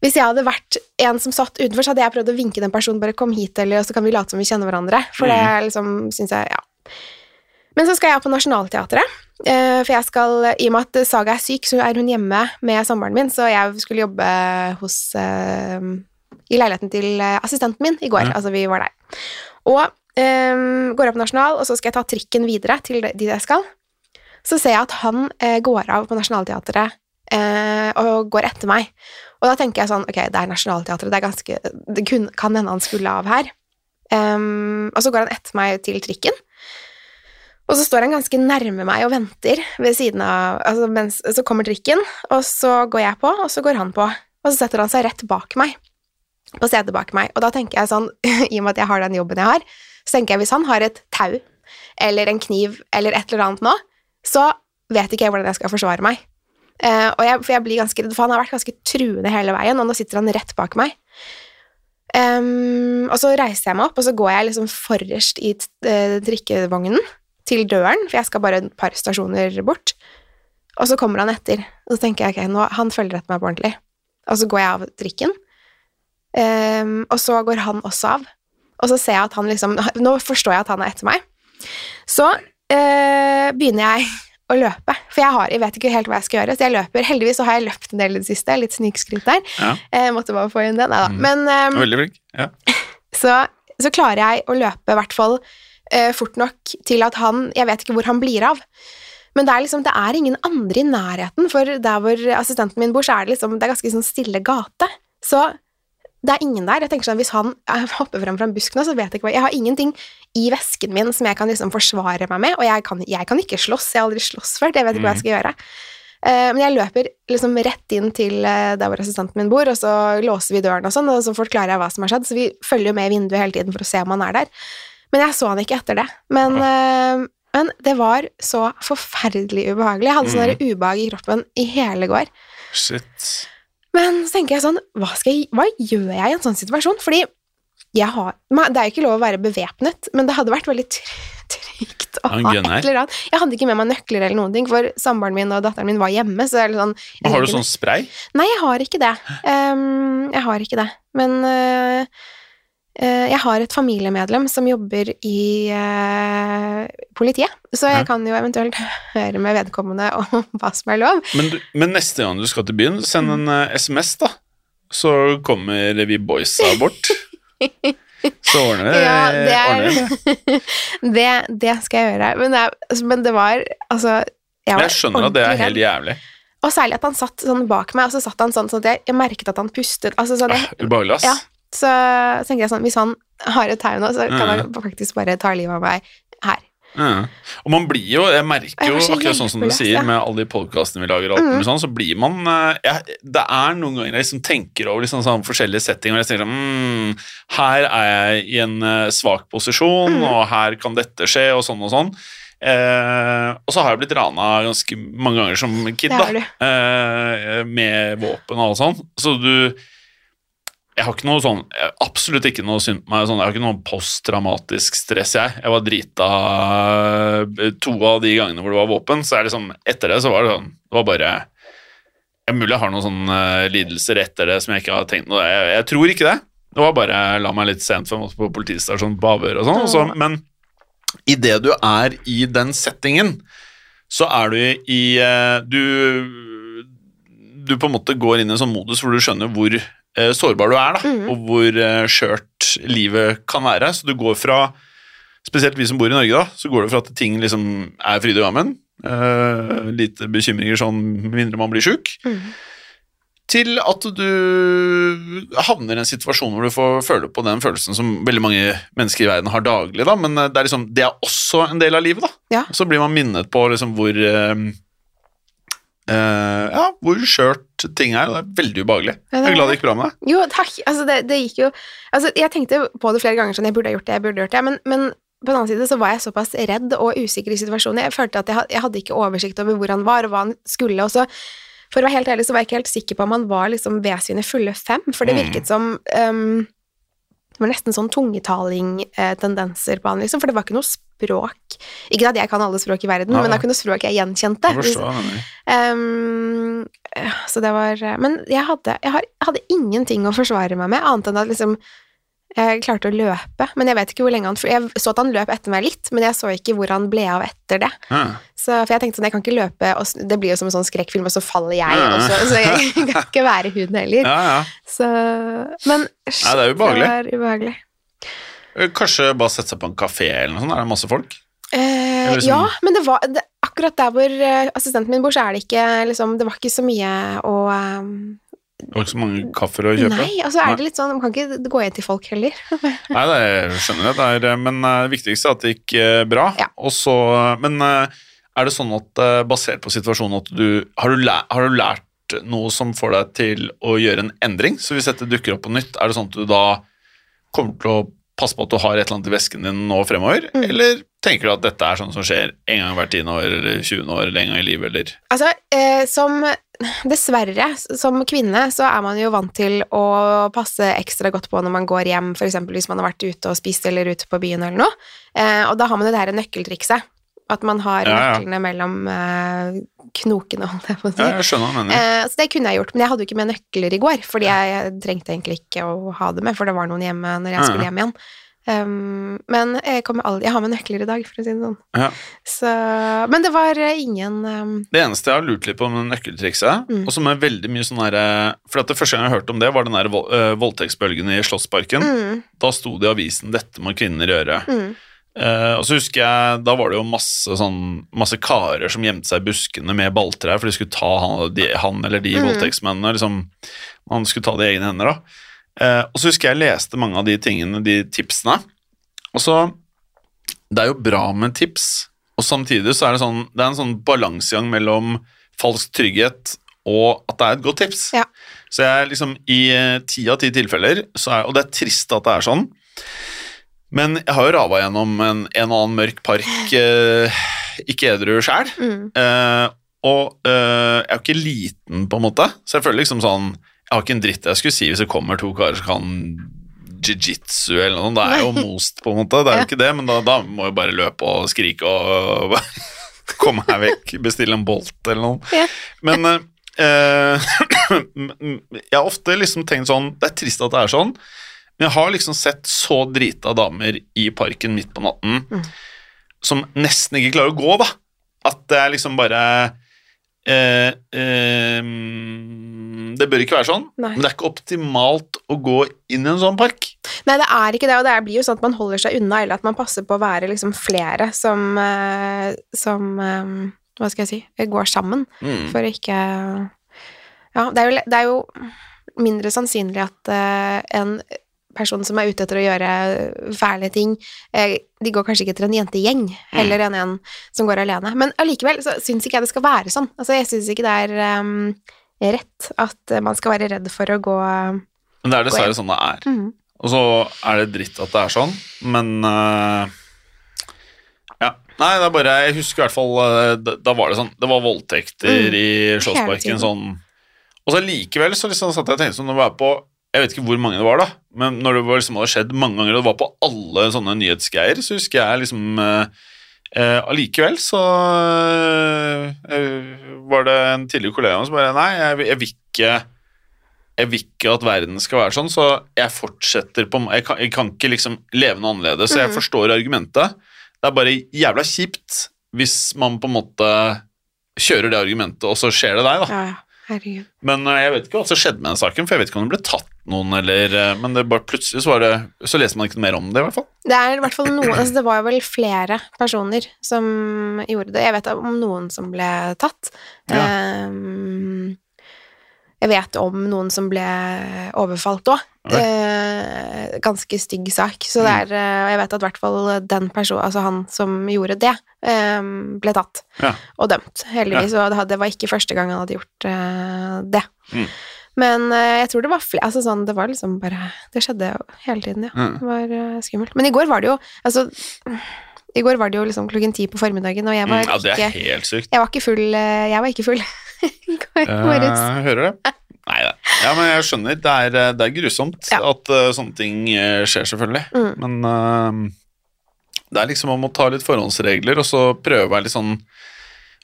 hvis jeg hadde vært en som satt utenfor, så hadde jeg prøvd å vinke den personen, bare kom hit, eller så kan vi late som vi kjenner hverandre, for det liksom, synes jeg, ja. Men så skal jeg på Nationaltheatret, eh, for jeg skal, i og med at Saga er syk, så er hun hjemme med samboeren min, så jeg skulle jobbe hos, eh, i leiligheten til eh, assistenten min i går, Ja. altså vi var der. Og um, går opp på Nasjonal, og så skal jeg ta trikken videre til dit jeg skal. Så ser jeg at han går av på Nationaltheatret eh, og går etter meg. Og da tenker jeg sånn, ok, det er Nationaltheatret, det er ganske, det kun, kan hende han skulle av her. Um, og så går han etter meg til trikken. Og så står han ganske nærme meg og venter ved siden av altså mens, Så kommer trikken, og så går jeg på, og så går han på. Og så setter han seg rett bak meg, på setet bak meg. Og da tenker jeg sånn, (laughs) i og med at jeg har den jobben jeg har, så tenker jeg hvis han har et tau eller en kniv eller et eller annet nå, så vet ikke jeg hvordan jeg skal forsvare meg. Eh, og jeg, for jeg blir ganske redd, for han har vært ganske truende hele veien, og nå sitter han rett bak meg. Um, og så reiser jeg meg opp, og så går jeg liksom forrest i t- eh, trikkevognen til døren, for jeg skal bare et par stasjoner bort. Og så kommer han etter, og så tenker jeg ok, nå, han følger etter meg på ordentlig. Og så går jeg av trikken, um, og så går han også av. Og så ser jeg at han liksom Nå forstår jeg at han er etter meg. Så uh, begynner jeg å løpe, for jeg, har, jeg vet ikke helt hva jeg skal gjøre. Så jeg løper. Heldigvis så har jeg løpt en del i det siste, litt snikskryt der. Ja, Eh, måtte bare få inn det. Nei da. Mm. Men um, veldig flink. Ja. (laughs) så, så klarer jeg å løpe i hvert fall eh, fort nok til at han Jeg vet ikke hvor han blir av. Men det er liksom, det er ingen andre i nærheten, for der hvor assistenten min bor, så er det liksom, det er ganske sånn stille gate. Så det er ingen der. Jeg tenker sånn, Hvis han (laughs) hopper frem fra en busk nå, så vet jeg ikke hva Jeg har ingenting i vesken min som jeg kan liksom forsvare meg med, og jeg kan, jeg kan ikke slåss. Jeg har aldri slåss før. Jeg vet ikke hva jeg skal gjøre. Uh, men jeg løper liksom rett inn til uh, der hvor assistenten min bor, og så låser vi døren og sånn, og så forklarer jeg hva som har skjedd. Så vi følger jo med i vinduet hele tiden for å se om han er der. Men jeg så han ikke etter det. Men, uh, men det var så forferdelig ubehagelig. Jeg hadde sånn der ubehag i kroppen i hele går. Shit. Men så tenker jeg sånn, hva, skal jeg, hva gjør jeg i en sånn situasjon? Fordi jeg har, det er jo ikke lov å være bevæpnet, men det hadde vært veldig trygt å Ha et eller annet. Jeg hadde ikke med meg nøkler eller noen ting, for samboeren min og datteren min var hjemme, så det er litt sånn har du sånn spray? Nei, jeg har ikke det. Um, jeg har ikke det. Men øh, jeg har et familiemedlem som jobber i øh, politiet, så jeg kan jo eventuelt (laughs) høre med vedkommende (laughs) om hva som er lov. Men, du, men neste gang du skal til byen, send en eh, SMS, da. Så kommer vi boysa bort. (laughs) Så ordner det. Ja, det er- ordner det. det, skal jeg gjøre. Men det, altså, men det var altså jeg, var jeg skjønner at det er helt jævlig. Og særlig at han satt sånn bak meg, og så satt han sånn sånn at jeg, jeg merket at han pustet. Altså, sånn, jeg, Ah, Ubehagelig, ass. Ja. Så tenker jeg sånn Hvis han har et tau nå, så kan Mm. han faktisk bare ta livet av meg her. Ja. Og man blir jo, jeg merker jo, akkurat sånn som du sier, med alle de podkastene vi lager, Mm. sånn, så blir man eh, jeg, Det er noen ganger jeg liksom tenker over liksom sånn forskjellige settinger, og jeg tenker sånn mm, Her er jeg i en eh, svak posisjon, Mm. og her kan dette skje, og sånn og sånn. Eh, og så har jeg blitt rana ganske mange ganger som kid, da. Eh, med våpen og alt sånn. Så du jeg har ikke noe sånn, absolutt ikke noe synd på meg, sånn, jeg har ikke noe posttraumatisk stress, jeg. Jeg var drita eh, to av de gangene hvor det var våpen, så er liksom, etter det så var det sånn, det var bare, det er mulig jeg har noen sånne eh, lidelser etter det som jeg ikke har tenkt noe, jeg, jeg tror ikke det. Det var bare, la meg litt sent for på politistasjonen på avhør og sånn, så, men i det du er i den settingen, så er du i, eh, du, du på en måte går inn i en sånn modus hvor du skjønner hvor sårbar du er, da, Mhm. og hvor eh, skjørt livet kan være. Så du går fra, spesielt vi som bor i Norge, da, så går det fra at ting liksom er fryd og gammen, uh, lite bekymringer sånn mindre man blir sjuk, Mm. til at du havner i en situasjon hvor du får føle på den følelsen som veldig mange mennesker i verden har daglig, da, men eh, det er, liksom, det er også en del av livet, da. Ja. Så blir man minnet på liksom hvor eh, eh, ja, hvor skjørt ting er, og det er veldig ubehagelig. Ja, det Jeg er glad det gikk bra med deg. Jo, takk. Altså, det, det gikk jo Altså, jeg tenkte på det flere ganger sånn, jeg burde ha gjort det, jeg burde ha gjort det, men, men på den annen side så var jeg såpass redd og usikker i situasjonen. Jeg følte at jeg, jeg hadde ikke oversikt over hvor han var, og hva han skulle, og så for å være helt ærlig så var jeg ikke helt sikker på om han var liksom ved sine fulle fem, for det Mm. virket som um, det var nesten sånn tungetalingtendenser på han, liksom, for det var ikke noe språk Ikke at jeg kan alle språk i verden, Ja, men det er ikke noe språk jeg gjenkjente. Jeg forstår. Ehm, så det var Men jeg hadde, jeg har, hadde ingenting å forsvare meg med, annet enn at liksom jeg klarte å løpe, men jeg vet ikke hvor lenge han Jeg så at han løp etter meg litt, men jeg så ikke hvor han ble av etter det. Ja. Så, for jeg tenkte sånn, jeg kan ikke løpe, og det blir jo som en sånn skrekkfilm, og så faller jeg Ja. også, så jeg (laughs) kan ikke være hun heller. ja, ja. Så Men det er ubehagelig. Det var ubehagelig. Eh, Kanskje bare sette seg på en kafé eller noe sånt, er det masse folk? Eh, liksom- Ja, men det var det, akkurat der hvor eh, assistenten min bor, så er det ikke liksom Det var ikke så mye å um... Det var ikke så mange kaffer å kjøpe? Nei, altså er Nei. det litt sånn Man kan ikke gå inn til folk heller. (laughs) Nei, det skjønner jeg, det er, men eh, det viktigste er at det gikk bra. Ja. Og så, men er det sånn at basert på situasjonen at du har, du lært, har du lært noe som får deg til å gjøre en endring? Så hvis dette dukker opp på nytt, er det sånn at du da kommer til å passe på at du har et eller annet i vesken din nå fremover? Mm. Eller tenker du at dette er sånn som skjer en gang hvert tiende år eller 20 år eller en gang i livet, eller Altså, eh, som Dessverre, som kvinne, så er man jo vant til å passe ekstra godt på når man går hjem, f.eks. hvis man har vært ute og spist eller ute på byen eller noe. Eh, og da har man det her nøkkeltrikset. At man har Ja, nøklene mellom eh, knokene, holdt jeg på å si. Ja, jeg skjønner men. Eh, så det kunne jeg gjort, men jeg hadde jo ikke med nøkler i går, fordi jeg trengte egentlig ikke å ha det med, for det var noen hjemme når jeg skulle hjem igjen. Um, men jeg, aldri, jeg har med nøkler i dag, for å si det sånn. Ja. Så, men det var eh, ingen um, Det eneste jeg har lurt litt på med nøkkeltrikset, Mm. og som er veldig mye sånn derre For det første gang jeg hørte om det, var den der eh, voldtektsbølgen i Slottsparken. mm, Da sto det i avisen 'Dette må kvinner gjøre'. mm, Eh, og så husker jeg, Da var det jo masse, sånn, masse karer som gjemte seg i buskene med balltrær for de skulle ta han, de, han eller de Mm. voldtektsmennene. Liksom, man skulle ta det i egne hender. da. Uh, og så husker jeg leste mange av de tingene, de tipsene. Og så Det er jo bra med tips, og samtidig så er det sånn Det er en sånn balansegang mellom falsk trygghet og at det er et godt tips. Ja. Så jeg liksom i ti av ti tilfeller, så er, og det er trist at det er sånn, men jeg har jo rava gjennom en, en og annen mørk park, eh, ikke edru sjæl. mm. Eh, og eh, jeg er jo ikke liten, på en måte, så jeg føler liksom sånn Jeg har ikke en dritt jeg skulle si hvis det kommer to karer som kan jiu-jitsu eller noe. Det er jo most, på en måte. Det er jo Ja. ikke det, men da, da må jeg bare løpe og skrike og (laughs) komme meg vekk. Bestille en Bolt eller noe. Ja. Men eh, (clears throat) jeg har ofte liksom tenkt sånn Det er trist at det er sånn, men jeg har liksom sett så drita damer i parken midt på natten Mm. som nesten ikke klarer å gå, da. At det er liksom bare eh, eh, Det bør ikke være sånn, Nei. men det er ikke optimalt å gå inn i en sånn park. Nei, det er ikke det, og det blir jo sånn at man holder seg unna, eller at man passer på å være liksom flere som, eh, som eh, Hva skal jeg si går sammen, Mm. for å ikke Ja, det er jo, det er jo mindre sannsynlig at uh, en person som er ute etter å gjøre fæle ting. Eh, de går kanskje ikke etter en jentegjeng, heller enn en som går alene. Men allikevel så syns ikke jeg det skal være sånn. Altså, jeg syns ikke det er um, rett at man skal være redd for å gå Men det er dessverre sånn det er. Mhm. Og så er det dritt at det er sånn, men uh, Ja. Nei, det er bare Jeg husker i hvert fall da, da var det sånn Det var voldtekter Mm. i Slottsparken sånn Og så likevel så liksom satt jeg og tenkte sånn Når vi er på Jeg vet ikke hvor mange det var, da, men når det var, liksom, hadde skjedd mange ganger, og det var på alle sånne nyhetsgreier, så husker jeg liksom Allikevel eh, Allikevel så eh, var det en tidligere kollega som bare Nei, jeg, jeg vil ikke jeg vil ikke at verden skal være sånn, så jeg fortsetter på Jeg kan, jeg kan ikke liksom leve noe annerledes, så jeg Mhm. forstår argumentet. Det er bare jævla kjipt hvis man på en måte kjører det argumentet, og så skjer det deg, da. Ja, ja. Herregud. Men eh, jeg vet ikke hva som skjedde med den saken, for jeg vet ikke om det ble tatt noen, eller eh, Men det bare plutselig så var det Så leser man ikke mer om det, i hvert fall. Det er i hvert fall noen altså Det var vel flere personer som gjorde det. Jeg vet om noen som ble tatt. Ehm, jeg vet om noen som ble overfalt òg. Eh, ganske stygg sak. Så det er eh, Og jeg vet at i hvert fall den personen, altså han som gjorde det, eh, ble tatt Ja. og dømt, heldigvis. Og det, var ikke første gang han hadde gjort eh, det. Mm. Men eh, jeg tror det var flere altså sånn, Det var liksom bare Det skjedde hele tiden, ja. Mm. Det var eh, skummelt. Men i går var det jo Altså I går var det jo liksom klokken ti på formiddagen, og jeg var Mm, ja, det er ikke helt sykt. Jeg var ikke full eh, Jeg var ikke full. (laughs) Jeg hører det. Nei da. Ja, men jeg skjønner. Det er, eh, det er grusomt Ja. at uh, sånne ting eh, skjer, selvfølgelig. Mm. Men uh, det er liksom om å ta litt forhåndsregler, og så prøve å være litt sånn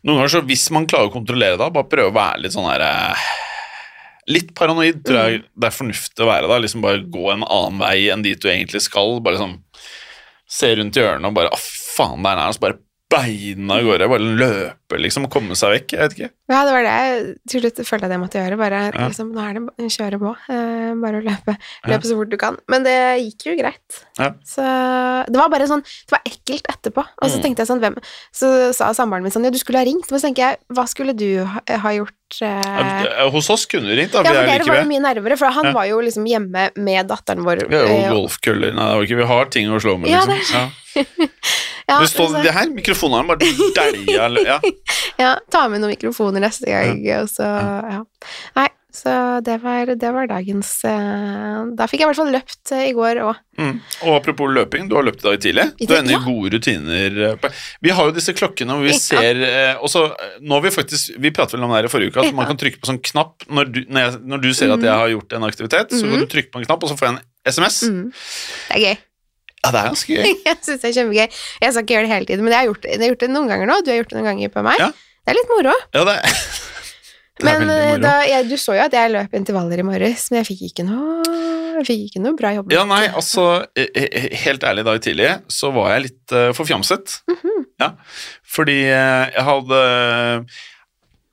Noen ganger så hvis man klarer å kontrollere det, bare prøve å være litt sånn her uh, Litt paranoid tror jeg Mm. det er fornuftig å være da. Liksom bare gå en annen vei enn dit du egentlig skal. Bare liksom se rundt hjørnet og bare Å, faen, der er han. Så bare beina av gårde. Bare løpe, liksom. Komme seg vekk. Jeg vet ikke. Ja, det var det jeg til slutt følte at jeg måtte gjøre. Bare Ja. liksom, nå er det en kjøre på. eh, bare å løpe, Ja. så fort du kan. Men det gikk jo greit. Ja. Så det var bare sånn Det var ekkelt etterpå. Og så Mm. tenkte jeg sånn hvem Så sa samboeren min sånn Ja, du skulle ha ringt. Men så tenker jeg Hva skulle du ha, ha gjort? eh, Hos oss kunne du ringt, da. ja, for er dere var jo mye nærmere, for han Ja. var jo liksom hjemme med datteren vår. Vi har jo eh, golfkøller. Nei, det var ikke, vi har ting å slå med, Ja, liksom. det Ja. (laughs) ja, Det står det her, mikrofonene bare dælja ja. (laughs) Ja, ta med noen mikrofoner neste gang, og så ja. Nei, så det var, det var dagens eh, Da fikk jeg i hvert fall løpt eh, i går òg. mm. Og apropos løping, du har løpt i dag tidlig. Du ender i gode rutiner. eh, Vi har jo disse klokkene hvor vi ser Og så nå har vi faktisk Vi pratet vel om det her i forrige uke, at man kan trykke på sånn knapp når du, når jeg, når du ser at jeg har gjort en aktivitet, så kan du trykke på en knapp, og så får jeg en SMS. Mm. Det er gøy. Ja, det er ganske gøy. (laughs) Jeg syns det er kjempegøy. Jeg skal ikke gjøre det hele tiden, men jeg har gjort det, jeg har gjort det noen ganger nå. Du har gjort det noen ganger på meg. Ja. Det er litt moro. Ja, det, (laughs) det er Men eh, da, jeg, du så jo at jeg løp intervaller i morges, men jeg fikk ikke noe, fikk ikke noe bra jobb. Ja, nei, altså eh, eh, Helt ærlig, i dag tidlig så var jeg litt uh, forfjamset. Mhm. Ja, fordi uh, jeg hadde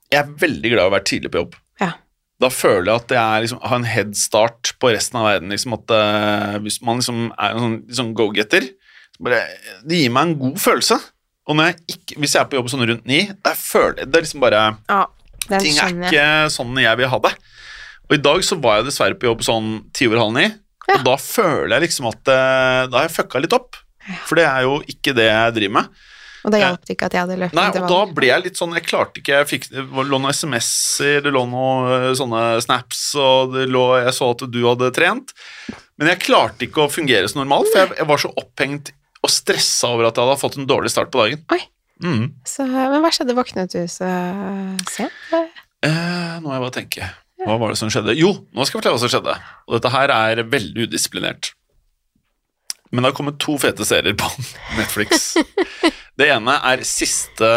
Jeg er veldig glad i å være tidlig på jobb. Da føler jeg at jeg liksom, har en headstart på resten av verden. Liksom, at uh, Hvis man liksom er en sånn, liksom go-getter, så bare Det gir meg en god følelse. Og jeg ikke, hvis jeg er på jobb sånn rundt ni, det er liksom bare Ja, er Ting er ikke sånn jeg vil ha det. Og i dag så var jeg dessverre på jobb sånn ti over halv ni, Ja. og da føler jeg liksom at uh, Da har jeg fucka litt opp. For det er jo ikke det jeg driver med. Og da hjalp det ikke at jeg hadde løpt Nei, og da ble jeg litt sånn Jeg klarte ikke Jeg fikk, det lå noen SMS-er, det lå noen eh, sånne snaps, og lå, jeg så at du hadde trent. Men jeg klarte ikke å fungere så normalt, for jeg, jeg var så opphengt og stressa over at jeg hadde fått en dårlig start på dagen. Oi. Mm. Så, men hva skjedde? Våknet du så sent? Eh, nå må jeg bare tenke. Hva var det som skjedde? Jo, nå skal jeg fortelle hva som skjedde. Og dette her er veldig udisiplinert. Men det har kommet to fete serier på (laughs) Netflix. Det ene er siste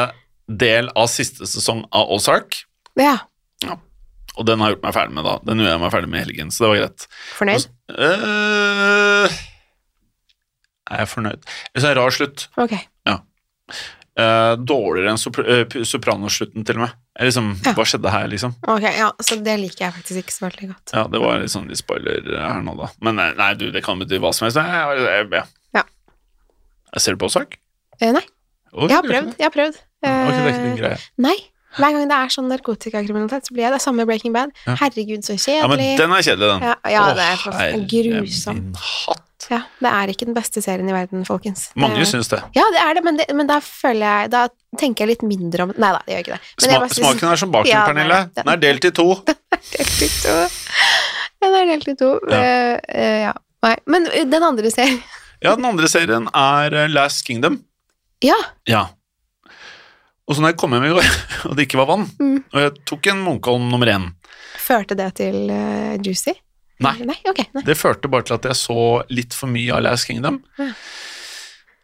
del av siste sesong av Ozark. Ja. Og den har jeg gjort meg ferdig med, da. Den gjorde jeg meg ferdig med i helgen, så det var greit. Fornøyd? Eh, er jeg fornøyd? Jeg en rar slutt. Ok. Eh, dårligere enn sopr eh, Sopranoslutten, til og med. Liksom, Ja. Hva skjedde her, liksom? Ok, ja, Så det liker jeg faktisk ikke så veldig godt. Ja, det var litt sånn litt spoiler her nå, da. Men nei, nei du, det kan bety hva som helst. Jeg, jeg, jeg, jeg. Ja. Jeg ser du på sak? Eh, nei, Oi, jeg har er prøvd. Jeg har prøvd. ikke det. Er ikke din Eh, greie. Nei. Hver gang det er sånn narkotikakriminalitet, så blir jeg det samme Breaking Bad. Ja. Herregud, så kjedelig. Ja, men den er kjedelig, den. Ja, ja, det er grusom. min hatt. Ja, det er ikke den beste serien i verden, folkens. Mange er- syns det. Ja, det er det, men, det, men da føler jeg Da tenker jeg litt mindre om Nei da, det gjør ikke det. Sma smaken er som baken, Ja, Pernille. er- Den er delt i to. (laughs) delt i to. Den er delt i to. Ja. Uh, uh, ja. Nei. Men den andre serien Ja, den andre serien er Last Kingdom. Ja. Ja. Og så når jeg kom hjem i går, (laughs) og det ikke var vann, Mm. og jeg tok en Munkholm nummer én Førte det til uh, Juicy? Nei. Nei, Okay, Nei. Det førte bare til at jeg så litt for mye av Last Kingdom. Ja.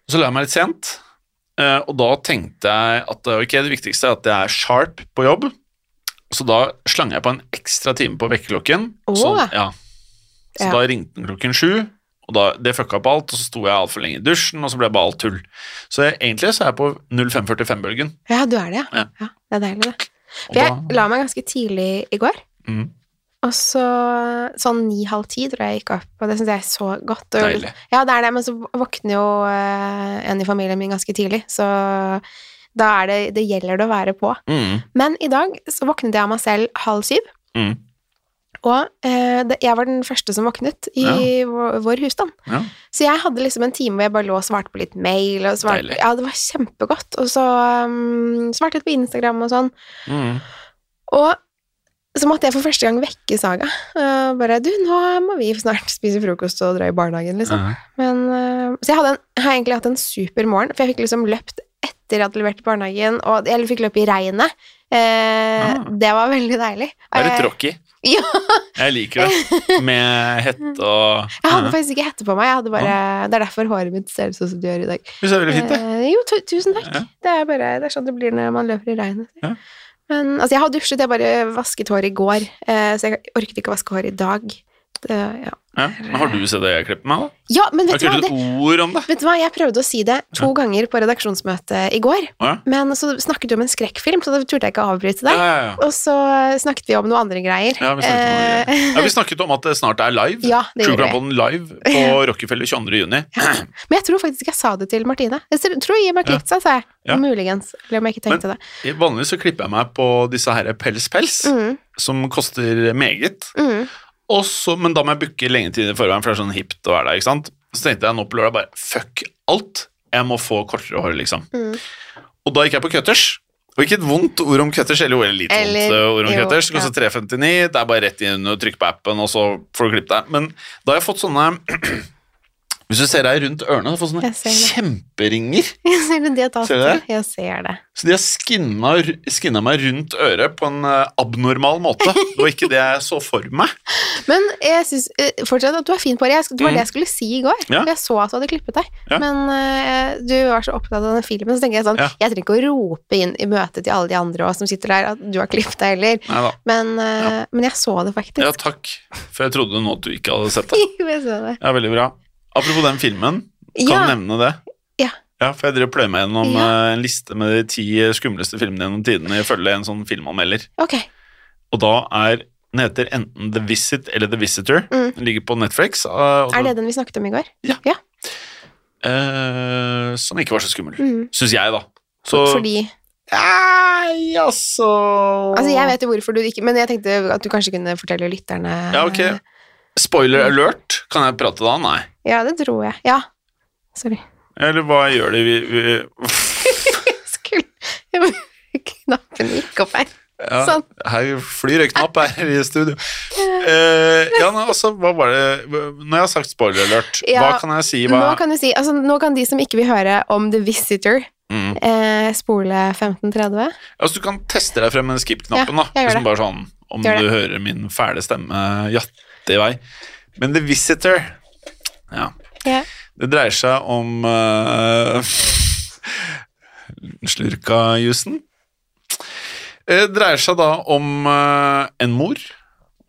Så la jeg meg litt sent, eh, og da tenkte jeg at ok, det viktigste er at jeg er sharp på jobb. Så da slang jeg på en ekstra time på vekkerklokken. Oh. Så, ja. Så Ja. da ringte den klokken sju, og da, det fucka opp alt, og så sto jeg altfor lenge i dusjen, og så ble bare alt tull. Så jeg, egentlig så er jeg på 0545-bølgen. Ja, du er det, ja. Ja. ja. Det er deilig, det. For jeg la meg ganske tidlig i går. Mm, Og så sånn ni-halv ti tror jeg jeg gikk opp, og det syns jeg er så godt. Og, Deilig. Ja, det er det, men så våkner jo uh, en i familien min ganske tidlig, så da er det Det gjelder det å være på. mm, Men i dag så våknet jeg av meg selv halv syv, mm, og eh, det, jeg var den første som våknet i Ja. vår, vår husstand. ja. Så jeg hadde liksom en time hvor jeg bare lå og svarte på litt mail, og svarte, ja, det var kjempegodt. Og så um, svarte litt på Instagram og sånn. Mm. Og så måtte jeg for første gang vekke Saga. Uh, bare 'Du, nå må vi snart spise frokost og dra i barnehagen', liksom. Ja. Men, uh, så jeg, hadde en, jeg har egentlig hatt en super morgen, for jeg fikk liksom løpt etter jeg hadde levert i barnehagen, og jeg fikk løpe i regnet. Eh, Ah. Det var veldig deilig. Det er litt Eh, rocky. Ja. Jeg liker det. Med hette og (laughs) Jeg hadde faktisk ikke hette på meg. Jeg hadde bare, Det er derfor håret mitt ser ut sånn som det gjør i dag. Du ser veldig fint, det. Eh, jo, tusen takk. Ja. Det er bare det er sånn det blir når man løper i regnet. Ja. Men altså, jeg har dusjet, jeg bare vasket hår i går, eh, så jeg orket ikke å vaske hår i dag. Det, ja. Ja. Men har du sett det jeg klippet meg, da? ja, men vet du, hva? Det, ord om det. vet du hva? Jeg prøvde å si det to ganger på redaksjonsmøtet i går, ja. men så snakket vi om en skrekkfilm, så da turte jeg ikke å avbryte deg. ja, ja. Og så snakket vi om noen andre greier. Ja, vi snakket om, Eh, det. ja, vi snakket om at det snart er live. Ja, det True. Crime live på (laughs) Rockefeller 22. juni. Men jeg tror faktisk jeg sa det til Martine. Jeg tror Jim har klippet seg, sa jeg. Ja. Muligens. Eller om jeg ikke tenkte det. Vanligvis så klipper jeg meg på disse her Pels Pels, Mm, som koster meget. mm. Og så, men da må jeg booke lenge tid i forveien, for det er sånn hipt å være der. ikke sant? Så tenkte jeg nå på lørdag bare fuck alt. Jeg må få kortere hår, liksom. Mm. Og da gikk jeg på cutters. Og ikke et vondt ord om cutters, eller jo, litt Eller- vondt eh, ord om jo, cutters. Det koster 359, det er bare rett inn og trykk på appen, og så får du klippet deg. Men da har jeg fått sånne Hvis du ser deg rundt ørene, så får du sånne kjemperinger. (laughs) Jeg ser det, de Ser du det? Jeg ser det. Så de har skinna, skinna meg rundt øret på en eh, abnormal måte. (laughs) Det var ikke det jeg så for meg. Men jeg syns fortsatt at du er fin på det. Det var det jeg skulle si i går. Mm. Ja. Jeg så at du hadde klippet deg. Ja. Men uh, du var så opptatt av den filmen, så tenker jeg sånn Ja. Jeg trenger ikke å rope inn i møtet til alle de andre også, som sitter der, at du har klippet deg heller. Men, uh, eh, men jeg så det faktisk. Ja, takk. For jeg trodde nå at du ikke hadde sett det. (laughs) jeg så det. Ja, veldig bra. Apropos den filmen, kan Ja. du nevne det? Ja. Ja, for jeg driver pløyer meg gjennom Ja. eh, en liste med de ti skumleste filmene gjennom tidene ifølge en sånn filmanmelder. Ok. Og da er den heter enten The Visit eller The Visitor. Mm. Den ligger på Netflix. eh, Er det den vi snakket om i går? eh, som ikke var så skummel, Mm. syns jeg, da. Så Fordi Nei, altså Altså, jeg vet jo hvorfor du ikke Men jeg tenkte at du kanskje kunne fortelle lytterne Ja, ok. Spoiler alert. Kan jeg prate da? Nei. Ja, det tror jeg. Ja. Sorry. Eller hva gjør de vi, vi (laughs) skulle Knappen gikk opp her. ja, Sånn. Her flyr en knapp her i studio. Eh, ja, altså, hva var det Når jeg har sagt spoiler alert, Ja, hva kan jeg si? Hva, Nå kan du si Altså, nå kan de som ikke vil høre om The Visitor, mm. eh, spole 1530. altså, du kan teste deg frem med skip-knappen, Ja, da. Liksom bare sånn Om Gjør du det. hører min fæle stemme jatte i vei. Men The Visitor Ja. Ja. Det dreier seg om uh, slurka jussen. Det dreier seg da om uh, en mor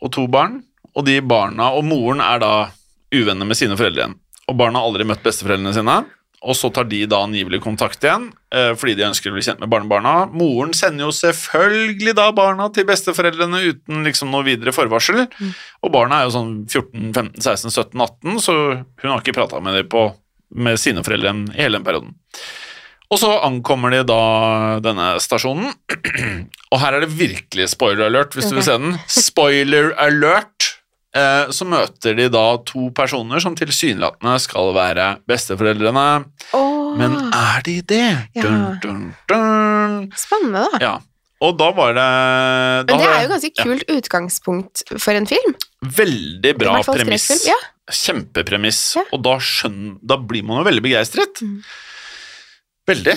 og to barn, og de barna og moren er da uvenner med sine foreldre igjen. Og barna har aldri møtt besteforeldrene sine, og så tar de da angivelig kontakt igjen eh, fordi de ønsker å bli kjent med barnebarna. Moren sender jo selvfølgelig da barna til besteforeldrene uten liksom noe videre forvarsel, og barna er jo sånn 14, 15, 16, 17, 18, så hun har ikke prata med dem på med sine foreldre i hele den perioden. Og så ankommer de da denne stasjonen, (clears throat) Og her er det virkelig spoiler alert, hvis du vil se den. Spoiler alert! Eh, så møter de da to personer som tilsynelatende skal være besteforeldrene. Oh. Men er de det? Ja. Dun, dun, dun. spennende, da. Ja. Og da var det da Men det er jo ganske kult utgangspunkt for en film. Veldig bra premiss. Ja. Kjempepremiss. Ja. Og da, skjønner, da blir man jo veldig begeistret. Mm. Veldig.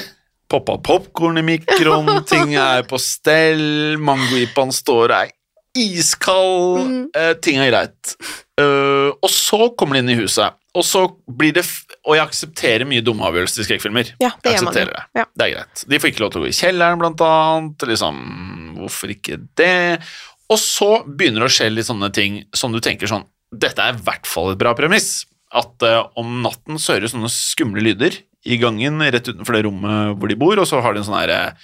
Poppa popkorn i mikroen, (laughs) ting er på stell, mangojipaen står og er iskald, Mm. eh, ting er greit. Uh, og så kommer de inn i huset, og så blir det Og jeg aksepterer mye dumme avgjørelser i skrekkfilmer. ja, det Jeg aksepterer det. Ja. Det er greit. De får ikke lov til å gå i kjelleren, blant annet. Liksom, hvorfor ikke det? Og så begynner det å skje litt sånne ting som du tenker sånn Dette er i hvert fall et bra premiss. At uh, om natten så hører du sånne skumle lyder i gangen rett utenfor det rommet hvor de bor, og så har de en sånn herre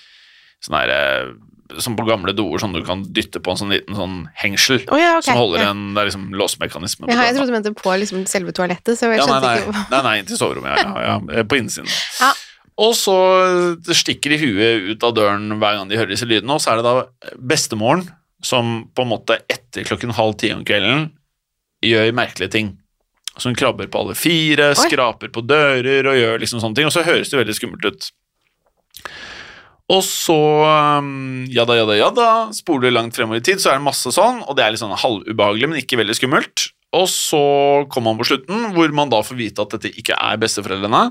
sånn herre Som på gamle doer, sånn du kan dytte på en sånn liten sånn hengsel oh, ja, okay. som holder en Det er liksom låsemekanisme. Ja, jeg trodde du mente på liksom selve toalettet, så jeg Ja, nei, nei, ikke nei, nei, til soverommet, ja, ja, ja, på innsiden. Ja. Og så stikker de huet ut av døren hver gang de hører disse lydene, og så er det da bestemoren som på en måte etter klokken halv ti om kvelden gjør merkelige ting. Så hun krabber på alle fire, Oi. skraper på dører og gjør liksom sånne ting, og så høres det veldig skummelt ut. Og så um, jada, jada, jada, spoler langt fremover i tid, så er det masse sånn, og det er litt sånn halvubehagelig, men ikke veldig skummelt. Og så kommer man på slutten, hvor man da får vite at dette ikke er besteforeldrene.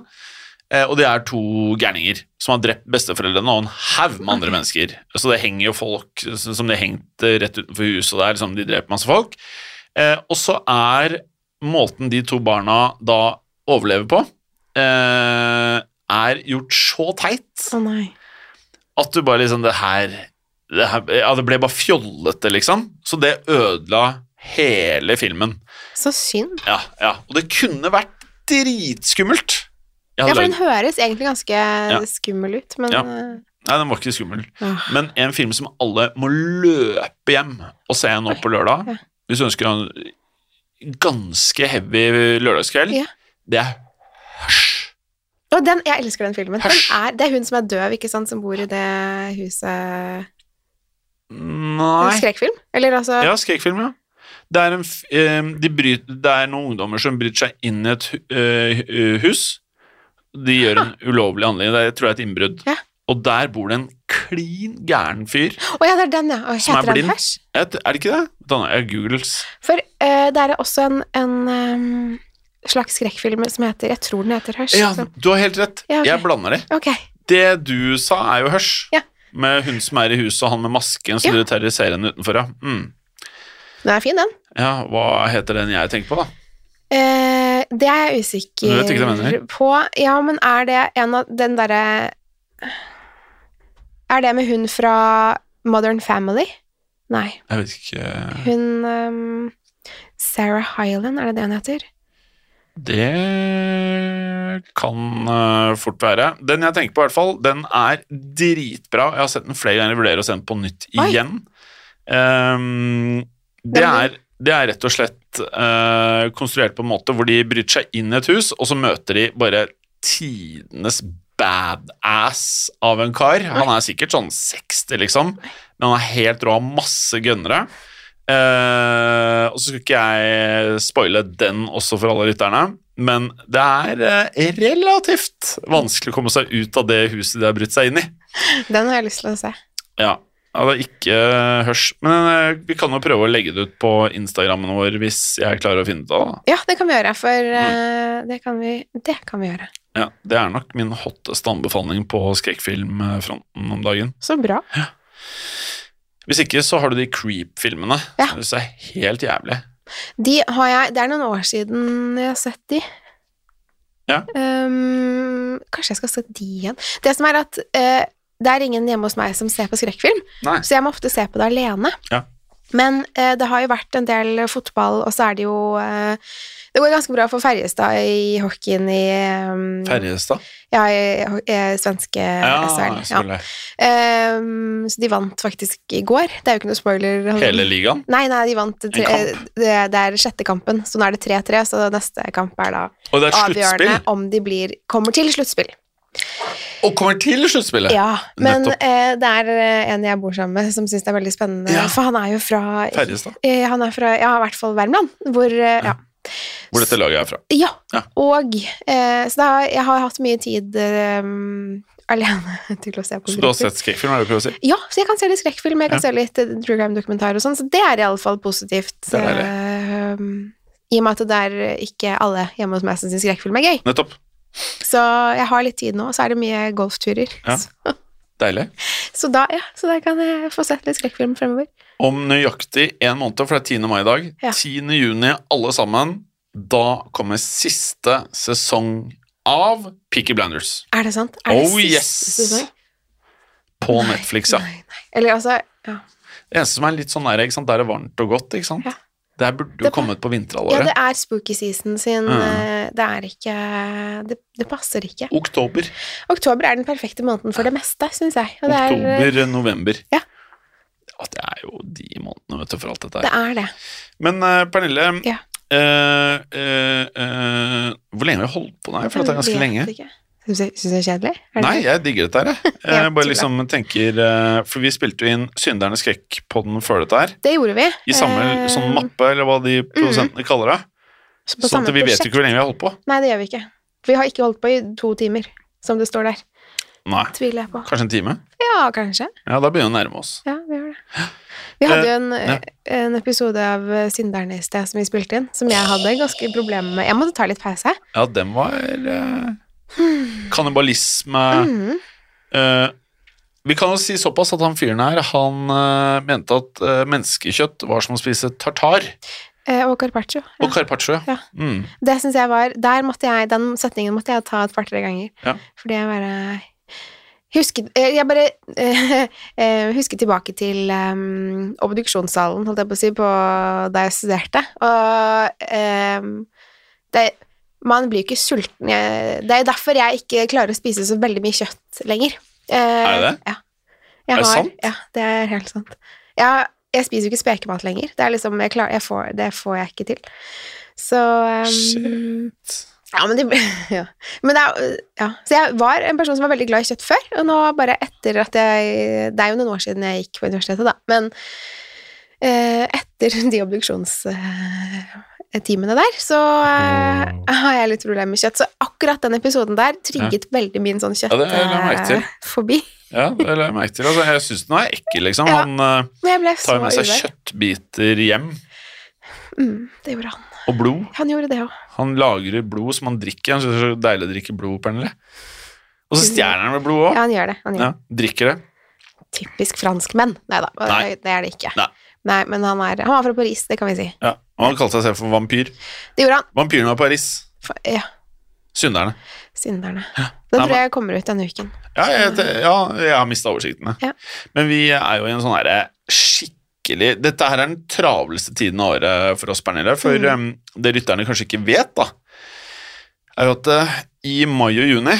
Eh, og det er to gærninger som har drept besteforeldrene og en haug med andre mennesker. Så det henger jo folk som det hengte rett utenfor huset, der, er liksom, de dreper masse folk. Eh, og så er måten de to barna da overlever på, eh, er gjort så teit Å nei. At du bare liksom Det her, det her Ja, det ble bare fjollete, liksom. Så det ødela hele filmen. Så synd. Ja, ja. Og det kunne vært dritskummelt. Ja, for den høres egentlig ganske skummel ut, men Ja. eh, Nei, den var ikke skummel. åh. Men en film som alle må løpe hjem og se nå på lørdag, Ja. hvis du ønsker en ganske heavy lørdagskveld, Ja. det er Høsj. Og den, jeg elsker den filmen. Den er, det er hun som er døv, ikke sant, som bor i det huset Nei Skrekkfilm? Eller altså Ja, skrekkfilm, ja. Det er, en, eh, de bryter, det er noen ungdommer som bryter seg inn i et eh, hus. De gjør en ulovlig handling. Det er, tror jeg er et innbrudd. Ja. Og der bor det en klin gæren fyr. Å ja, det er den, ja. Er Heter den blind. Er det ikke det? Da, jeg googles. For uh, det er også en, en em, slags skrekkfilm som heter Jeg tror den heter Hørs. Ja, du har helt rett. Ja, okay. Jeg blander de. Okay. Det du sa, er jo Hørs. Ja. Med hun som er i huset, og han med masken som Ja. du terroriserer henne utenfor. Ja. Mm. Den er fin, den. ja, hva heter den jeg tenker på, da? Eh, det er jeg Du vet ikke hva usikker mener? på. Ja, men er det en av den derre Er det med hun fra Modern Family? Nei. Jeg vet ikke Hun um, Sarah Hyland, er det det hun heter? Det kan eh, fort være. Den jeg tenker på, i hvert fall, den er dritbra. Jeg har sett den flere ganger. Jeg vurderer å se den på nytt igjen. Um, det, er, det er rett og slett uh, konstruert på en måte hvor de bryter seg inn i et hus, og så møter de bare tidenes badass av en kar. Han er sikkert sånn 60, liksom, men han er helt rå, har masse gønnere. Eh, og så skal ikke jeg spoile den også for alle lytterne, men det er uh, relativt vanskelig å komme seg ut av det huset de har brutt seg inn i. Den har jeg lyst til å se. Ja, ja er ikke uh, hørs. Men vi kan jo prøve å legge det ut på Instagrammen vår hvis jeg klarer å finne ut av det. Ja, det kan vi gjøre, for Mm. det, kan vi, det kan vi gjøre. Ja, det er nok min hotteste anbefaling på skrekkfilmfronten om dagen. Så bra. Hvis ikke så har du de Creep-filmene. Ja. som er helt jævlig. De har jeg Det er noen år siden jeg har sett de. Ja. Um, kanskje jeg skal se de igjen. Det som er at uh, det er ingen hjemme hos meg som ser på skrekkfilm, Nei. så jeg må ofte se på det alene. Ja. Men uh, det har jo vært en del fotball, og så er det jo eh, Det går ganske bra for Ferjestad i hockeyen i um, Ferjestad? Ja, i, i svenske SHL. Ja. Ehm, så de vant faktisk i går. Det er jo ikke noe spoiler. Hele ligaen? Nei, nei, de vant tre, det, det er sjette kampen, så nå er det 3-3, så neste kamp er da er avgjørende om de blir, kommer til sluttspill. Og kommer til sluttspillet! Ja, men eh, det er eh, en jeg bor sammen med som syns det er veldig spennende, Ja. for han er jo fra Ferjestad. Eh, Han er fra, ja, i hvert fall Värmland, hvor eh, ja. Hvor dette laget er fra. Ja, Ja. og eh, Så da, jeg har hatt mye tid eh, (laughs) alene til å se på Så du har sett skrekkfilm, er det du prøver å si? Ja, så jeg kan se litt skrekkfilm, jeg kan Ja. se litt eh, true crime-dokumentar og sånn, så det er i alle fall positivt. Det er eh, I og med at det er ikke alle hjemme hos meg som syns skrekkfilm er gøy. Nettopp. Så jeg har litt tid nå, så er det mye golfturer. Ja. Så, (laughs) Deilig. så da, ja, så da kan jeg få sett litt skrekkfilm fremover. Om nøyaktig en måned, for det er 10. mai i dag, Ja. 10. juni, alle sammen, da kommer siste sesong av Peaky Blinders Er det sant? Er det Oh, siste yes. sesong? på Nei, Netflix. Ja. Nei, nei. Eller altså ja. Det eneste som er litt sånn nære, ikke sant, der er det varmt og godt, ikke sant? Ja. Det her burde jo Det- kommet på ja, det er spooky season sin. Mm. eh, Det er ikke det, det passer ikke. Oktober. Oktober er den perfekte måneden for det meste, syns jeg. Og det er, Oktober, november. Ja. Ja, det er jo de månedene, vet du, for alt dette det er det. Men uh, Pernille, Ja. Eh, hvor lenge har vi holdt på nå? For det er ganske lenge. Syns jeg, det jeg er kjedelig? Er det Nei, jeg digger dette her, jeg. (laughs) Bare liksom tenker For vi spilte jo inn Syndernes skrekk-podden før dette her. Det gjorde vi. I samme mm. sånn mappe, eller hva de produsentene kaller det. Så Sånn at vi vet jo ikke hvor lenge vi har holdt på. Nei, det gjør vi ikke. Vi har ikke holdt på i to timer, som det står der. Nei, Tviler jeg på. kanskje en time? Ja, kanskje. Ja, da begynner vi å nærme oss. Ja, vi gjør det. (gasps) Vi hadde jo en, ja. en episode av Synderne i sted som vi spilte inn, som jeg hadde ganske problemer med. Jeg måtte ta litt pause. Ja, den var eh, Kannibalisme Mhm. eh, Vi kan jo si såpass at han fyren her, han eh, mente at eh, menneskekjøtt var som å spise tartar Eh, og carpaccio. Ja. og carpaccio. Ja. Mm. Det syns jeg var Der måtte jeg Den setningen måtte jeg ta et par-tre ganger. Ja. Fordi jeg bare Husket, eh, jeg bare eh, (laughs) husker tilbake til um, obduksjonssalen, holdt jeg på å si, på, da jeg studerte. Og um, det, man blir jo ikke sulten. Det er derfor jeg ikke klarer å spise så veldig mye kjøtt lenger. Uh, Er det? Ja. Jeg Er det har, sant? Ja, det er helt sant. Jeg, jeg spiser jo ikke spekemat lenger. Det er liksom, jeg klar, jeg får, det får jeg ikke til. Så um, Shit. Ja, men det, (laughs) ja. Men det er, ja. Så jeg var en person som var veldig glad i kjøtt før, og nå bare etter at jeg Det er jo noen år siden jeg gikk på universitetet, da, men eh, etter (laughs) de obduksjonstimene der, så eh, har jeg litt problemer med kjøtt. Så akkurat den episoden der trigget veldig min sånn Ja, kjøttfobi. (laughs) Ja, det la jeg merke til. Altså, jeg syns den er ekkel, liksom. Ja. Han eh, tar med seg uver. kjøttbiter hjem, Mm, det gjorde han. Og blod. Han gjorde det også. Han lagrer blod som han drikker. Han synes det er så deilig å drikke blod, Pernille. Og så stjeler han med blod òg. Ja, han gjør det. Han gjør. Ja, drikker det. Typisk franskmenn. Nei da, Nei. det er det ikke. Nei. Nei, men han, er, han var fra Paris, det kan vi si. Ja. Og han kalte seg selv for vampyr. Det gjorde han. Vampyren var Paris. For, ja, Synderne. synderne. Ja. Den tror jeg kommer ut denne uken. Ja, jeg, ja, jeg har mista oversikten. Ja. Men vi er jo i en sånn herre skikkelig Dette her er den travleste tiden av året for oss, Pernille. For Mm. um, det rytterne kanskje ikke vet, da, er jo at uh, i mai og juni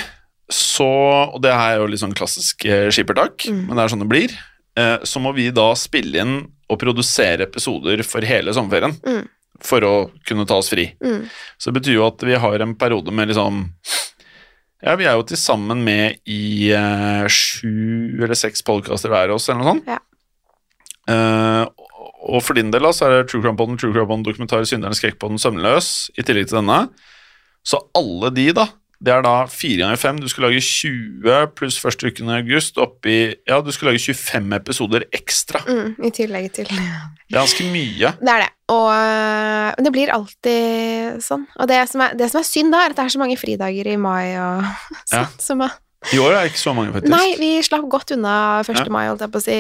så Og det her er jo litt sånn klassisk eh, skippertak, Mm. men det er sånn det blir. Uh, Så må vi da spille inn og produsere episoder for hele sommerferien. Mm. For å kunne ta oss fri. Mm. Så det betyr jo at vi har en periode med liksom Ja, vi er jo til sammen med i eh, sju eller seks podkaster hver oss, eller noe sånt. Ja. Eh, og for din del da, så er det True Crime Podden, True Crime Podden, Dokumentar, Synderen, Skrekkpodden, Søvnløs, i tillegg til denne. Så alle de, da, det er da fire ganger fem. Du skal lage 20 pluss første uken i august oppi Ja, du skal lage 25 episoder ekstra. Mm, I tillegg til Det er ganske mye. Det er det. Og men det blir alltid sånn. Og det som, er, det som er synd, da, er at det er så mange fridager i mai og (laughs) Ja. sånn. som er- I år er det ikke så mange, faktisk. Nei, vi slapp godt unna 1. Ja. mai, holdt jeg på å si.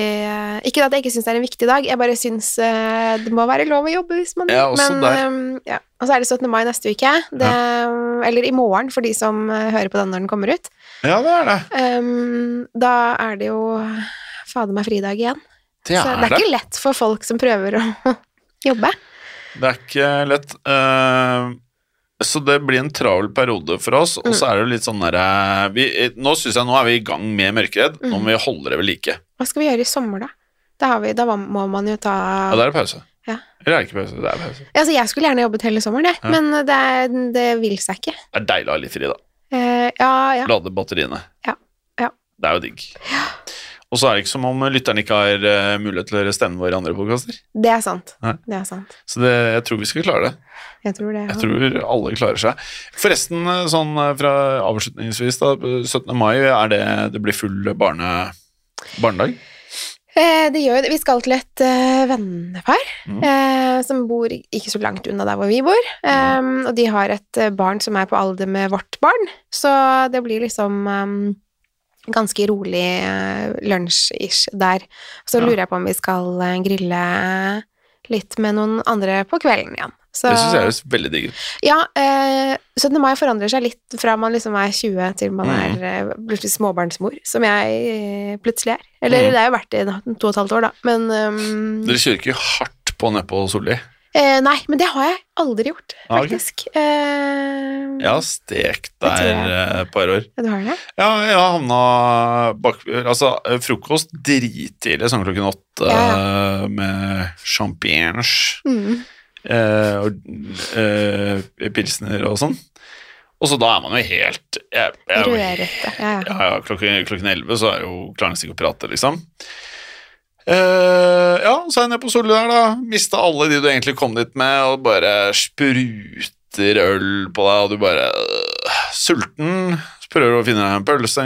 Ikke at jeg ikke syns det er en viktig dag, jeg bare syns øh, det må være lov å jobbe hvis man Ja, også Men, der. ja. Og så er det 17. mai neste uke. Det, Eller i morgen, for de som øh, hører på den når den kommer ut. Ja, det er det. Um, da er det jo fader meg fridag igjen. Det så er det er det. ikke lett for folk som prøver å (laughs) jobbe. Det er ikke lett. eh, så det blir en travel periode for oss, og så er det jo litt sånn derre Nå syns jeg nå er vi i gang med Mørkeredd, nå må vi holde det ved like. Hva skal vi gjøre i sommer, da? Da, har vi, da må man jo ta Ja, da er det pause. Ja. Eller er det ikke pause? Det er pause. Altså, jeg skulle gjerne jobbet hele sommeren, jeg, Ja. men det, er- det vil seg ikke. Det er deilig å ha litt fri, da. Eh, ja, ja. Lade batteriene. Ja. Det er jo digg. Og så er det ikke som om lytterne ikke har eh, mulighet til å høre stemmen vår i andre podkaster. Det er sant. Nei. Det er sant. Så det, jeg tror vi skal klare det. Jeg tror det. Jeg tror alle klarer seg. Forresten, eh, sånn eh, fra avslutningsvis, da, 17. mai, er det det blir full barne, barnedag? Eh, det gjør det. Vi skal til et uh, vennepar Mm. eh, som bor ikke så langt unna der hvor vi bor. Um, og de har et eh, barn som er på alder med vårt barn, så det blir liksom um, ganske rolig uh, lunsj-ish der. Så Ja. lurer jeg på om vi skal eh, grille litt med noen andre på kvelden igjen. Så, Det syns jeg høres veldig digg ut. Ja, eh, 17. mai forandrer seg litt fra man liksom er 20 til man Mm. er eh, plutselig småbarnsmor, som jeg eh, plutselig er. Eller Mm. det har jo vært i to og et halvt år, da, men um, Dere kjører ikke hardt på nedpå Solli? eh, Nei, men det har jeg aldri gjort, Ah, okay. faktisk. Eh, Jeg har stekt der eh, et par år. ja, Du har det? Ja, jeg har havna bak Altså, frokost drittidlig, sånn klokken åtte, Ja, med champignons. Mm. Eh, og eh, pilsner og sånn. Og så da er man jo helt jeg, jeg, Rødrette. Ja, ja. Klokken, klokken 11 så er jo klarer nesten ikke å prate, liksom. Eh, ja, så er jeg på Solli der, da. Mista alle de du egentlig kom dit med, og bare spruter øl på deg, og du bare øh, Sulten. Prøver å finne deg en pølse,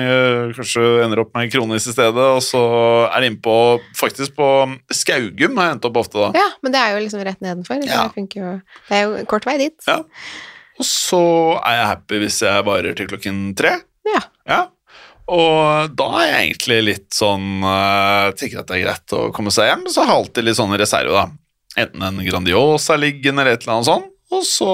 kanskje ender opp med en kronis i stedet, og så er det innpå Faktisk på Skaugum har jeg endt opp ofte, da. ja, men det er jo liksom rett nedenfor. Ja. Det, jo. det er jo kort vei dit. Ja. Og så er jeg happy hvis jeg varer til klokken tre. Ja. Ja. Og da er jeg egentlig litt sånn uh, Tenker at det er greit å komme seg hjem, så har jeg alltid litt sånn reserve, da. Enten en Grandiosa liggende eller et eller annet sånt. Og så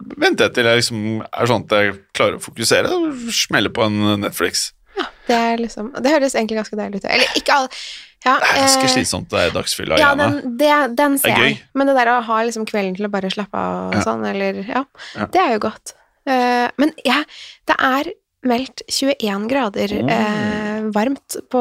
venter jeg til jeg liksom er sånn at jeg klarer å fokusere og smelle på en Netflix. Det er liksom Det høres egentlig ganske deilig ut. Eller ikke alle ja, Det er ganske eh, slitsomt, det dagsfylla Ja, den, det, den ser Det er jeg. Men det der å ha liksom kvelden til å bare slappe av og Ja. sånn, eller Ja, Ja. det er jo godt. Uh, men ja, det er meldt 21 grader Oh. uh, varmt på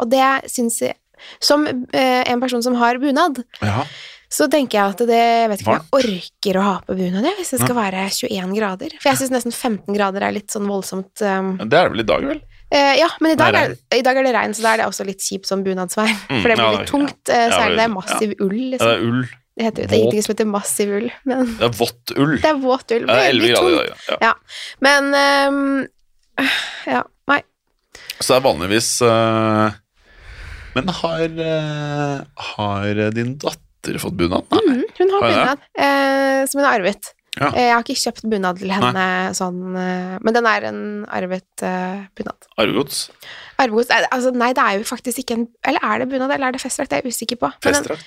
Og det syns jeg Som uh, en person som har bunad, Ja. Så tenker jeg at det Jeg vet ikke om jeg orker å ha på bunad hvis det skal være 21 grader. For jeg syns nesten 15 grader er litt sånn voldsomt um, Det er det vel i dag, vel? Eh, ja, men i dag, er i dag er det regn, så da er det også litt kjipt som bunadsvær. Mm, for det blir ja, litt tungt, eh, Ja, særlig det er ja. massiv ull. Ja, Liksom. det er ull. Det, heter, det er ingenting som heter massiv ull, (laughs) men Det er vått ull. det er våt ull. Ja, det er 11 grader i dag. Ja. Men um, Ja, nei. Så det er vanligvis uh, Men har, har din datter fått bunad? Nei. Mhm, hun har Har bunad eh, som hun har arvet. Ja. Eh, jeg har ikke kjøpt bunad til henne sånn eh, Men den er en arvet uh, bunad. Arvegods? Arvegods altså, Nei, det er jo faktisk ikke en Eller er det bunad, eller er det festdrakt? Det er jeg usikker på. Festdrakt?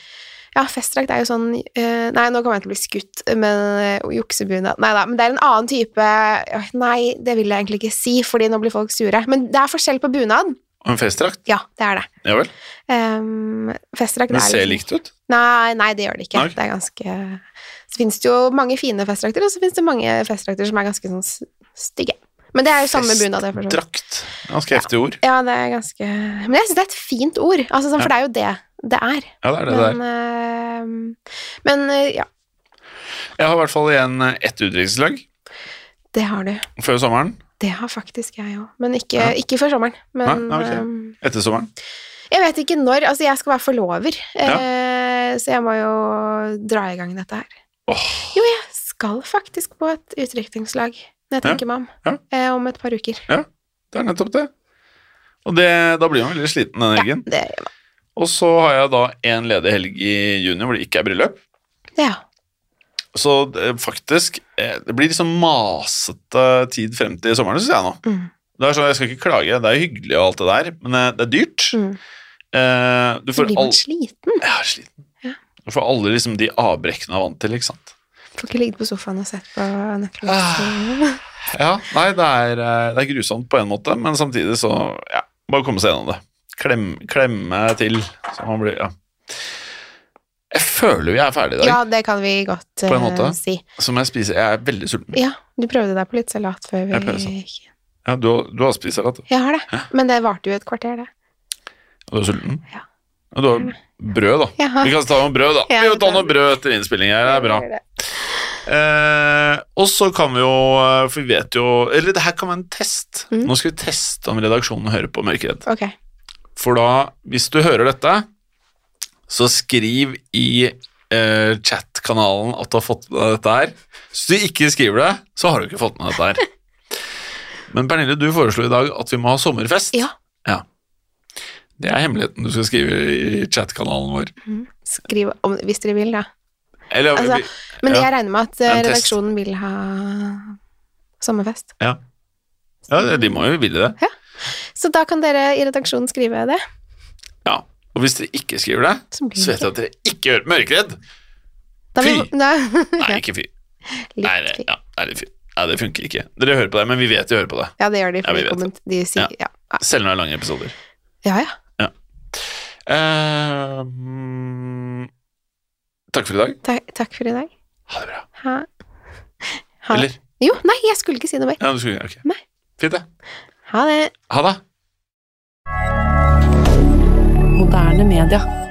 Ja, festdrakt er jo sånn uh, Nei, nå kommer jeg til å bli skutt, men uh, juksebunad Nei da, men det er en annen type Nei, det vil jeg egentlig ikke si, fordi nå blir folk sure. Men det er forskjell på bunad. En festdrakt? Ja, det er det. Ja vel. Um, festdrakt Det er ser liksom- likt ut. Nei, nei, det gjør det ikke. Nei. Det er ganske Så finnes det jo mange fine festdrakter, og så finnes det mange festdrakter som er ganske sånn stygge. Men det er jo samme bunad. Festdrakt. Ganske heftig ord. Ja, det er ganske Men jeg syns det er et fint ord, altså, sånn, for det er jo det det er. Ja, det er det men, det er. Uh, men uh, ja, Jeg har i hvert fall igjen eh, ett utdrikningslag det har du. før sommeren. Det har faktisk jeg òg, men ikke, Ja. ikke før sommeren. Men Nei, ok. ehm, Etter sommeren. jeg vet ikke når. Altså, jeg skal være forlover, eh, så jeg må jo dra i gang dette her. Oh. Jo, jeg skal faktisk på et utdrikningslag, når jeg Ja. tenker meg om, Ja. eh, om et par uker. Ja, det er nettopp det. Og det, da blir man veldig sliten den helgen. Ja, det gjør man. Og så har jeg da en ledig helg i juni hvor det ikke er bryllup. Ja. Så det, faktisk eh, Det blir liksom masete tid frem til sommeren, syns jeg nå. Mm. Det er sånn, Jeg skal ikke klage, det er hyggelig og alt det der, men eh, det er dyrt. Mm. Eh, du får blir all... sliten. Er sliten. Ja. Du får alle liksom de avbrekkene du er vant til, ikke sant. Får ikke ligget på sofaen og sett på Netflix. Ah. Ja, nei, det er, eh, det er grusomt på en måte, men samtidig så Ja, bare komme seg gjennom det. Klem, klemme til, så man blir Ja. Jeg føler vi er ferdige i dag. Ja, det kan vi godt På en eh, måte. si. Som jeg spiser. Jeg er veldig sulten. Ja, du prøvde deg på litt salat før Jeg vi gikk Ja, du, du har spist salat, Jeg har det, men det varte jo et kvarter, det. og du er sulten? Ja. Og du har brød, da. Ja. Vi kan ta noe brød, da. Ja, vi må ta noe brød etter innspilling her. Det er bra. Eh, og så kan vi jo eh, For vi vet jo Eller det her kan være en test. Mm. Nå skal vi teste om redaksjonen hører på Mørkeredd. Okay. For da, hvis du hører dette, så skriv i eh, chat-kanalen at du har fått med deg dette her. Hvis du ikke skriver det, så har du ikke fått med dette her. (laughs) Men Pernille, du foreslo i dag at vi må ha sommerfest. Ja. Ja. Det er hemmeligheten du skal skrive i chat-kanalen vår. Skriv om, hvis dere vil, da. Eller, Altså, vi- Men Ja. jeg regner med at eh, test. redaksjonen vil ha sommerfest. ja. ja, de må jo ville det. Så da kan dere i redaksjonen skrive det. Ja. Og hvis dere ikke skriver det, Så så vet jeg at dere ikke hører mørkredd. Fy! Nei, (laughs) ikke fy. Nei, det, ja, nei, det. Nei, det funker ikke. Dere hører på det, men vi vet de hører på det. Ja, det gjør de, Ja, de, komment, de sier ja. Ja. Selv når det er lange episoder. ja, ja. Mm, takk for i dag. Takk, takk for i dag. Ha det bra. Ha. ha. Eller? Jo, nei, jeg skulle ikke si noe mer. Ja, du skulle, ok. Fint, det. Ha det. Ha det. Moderne media.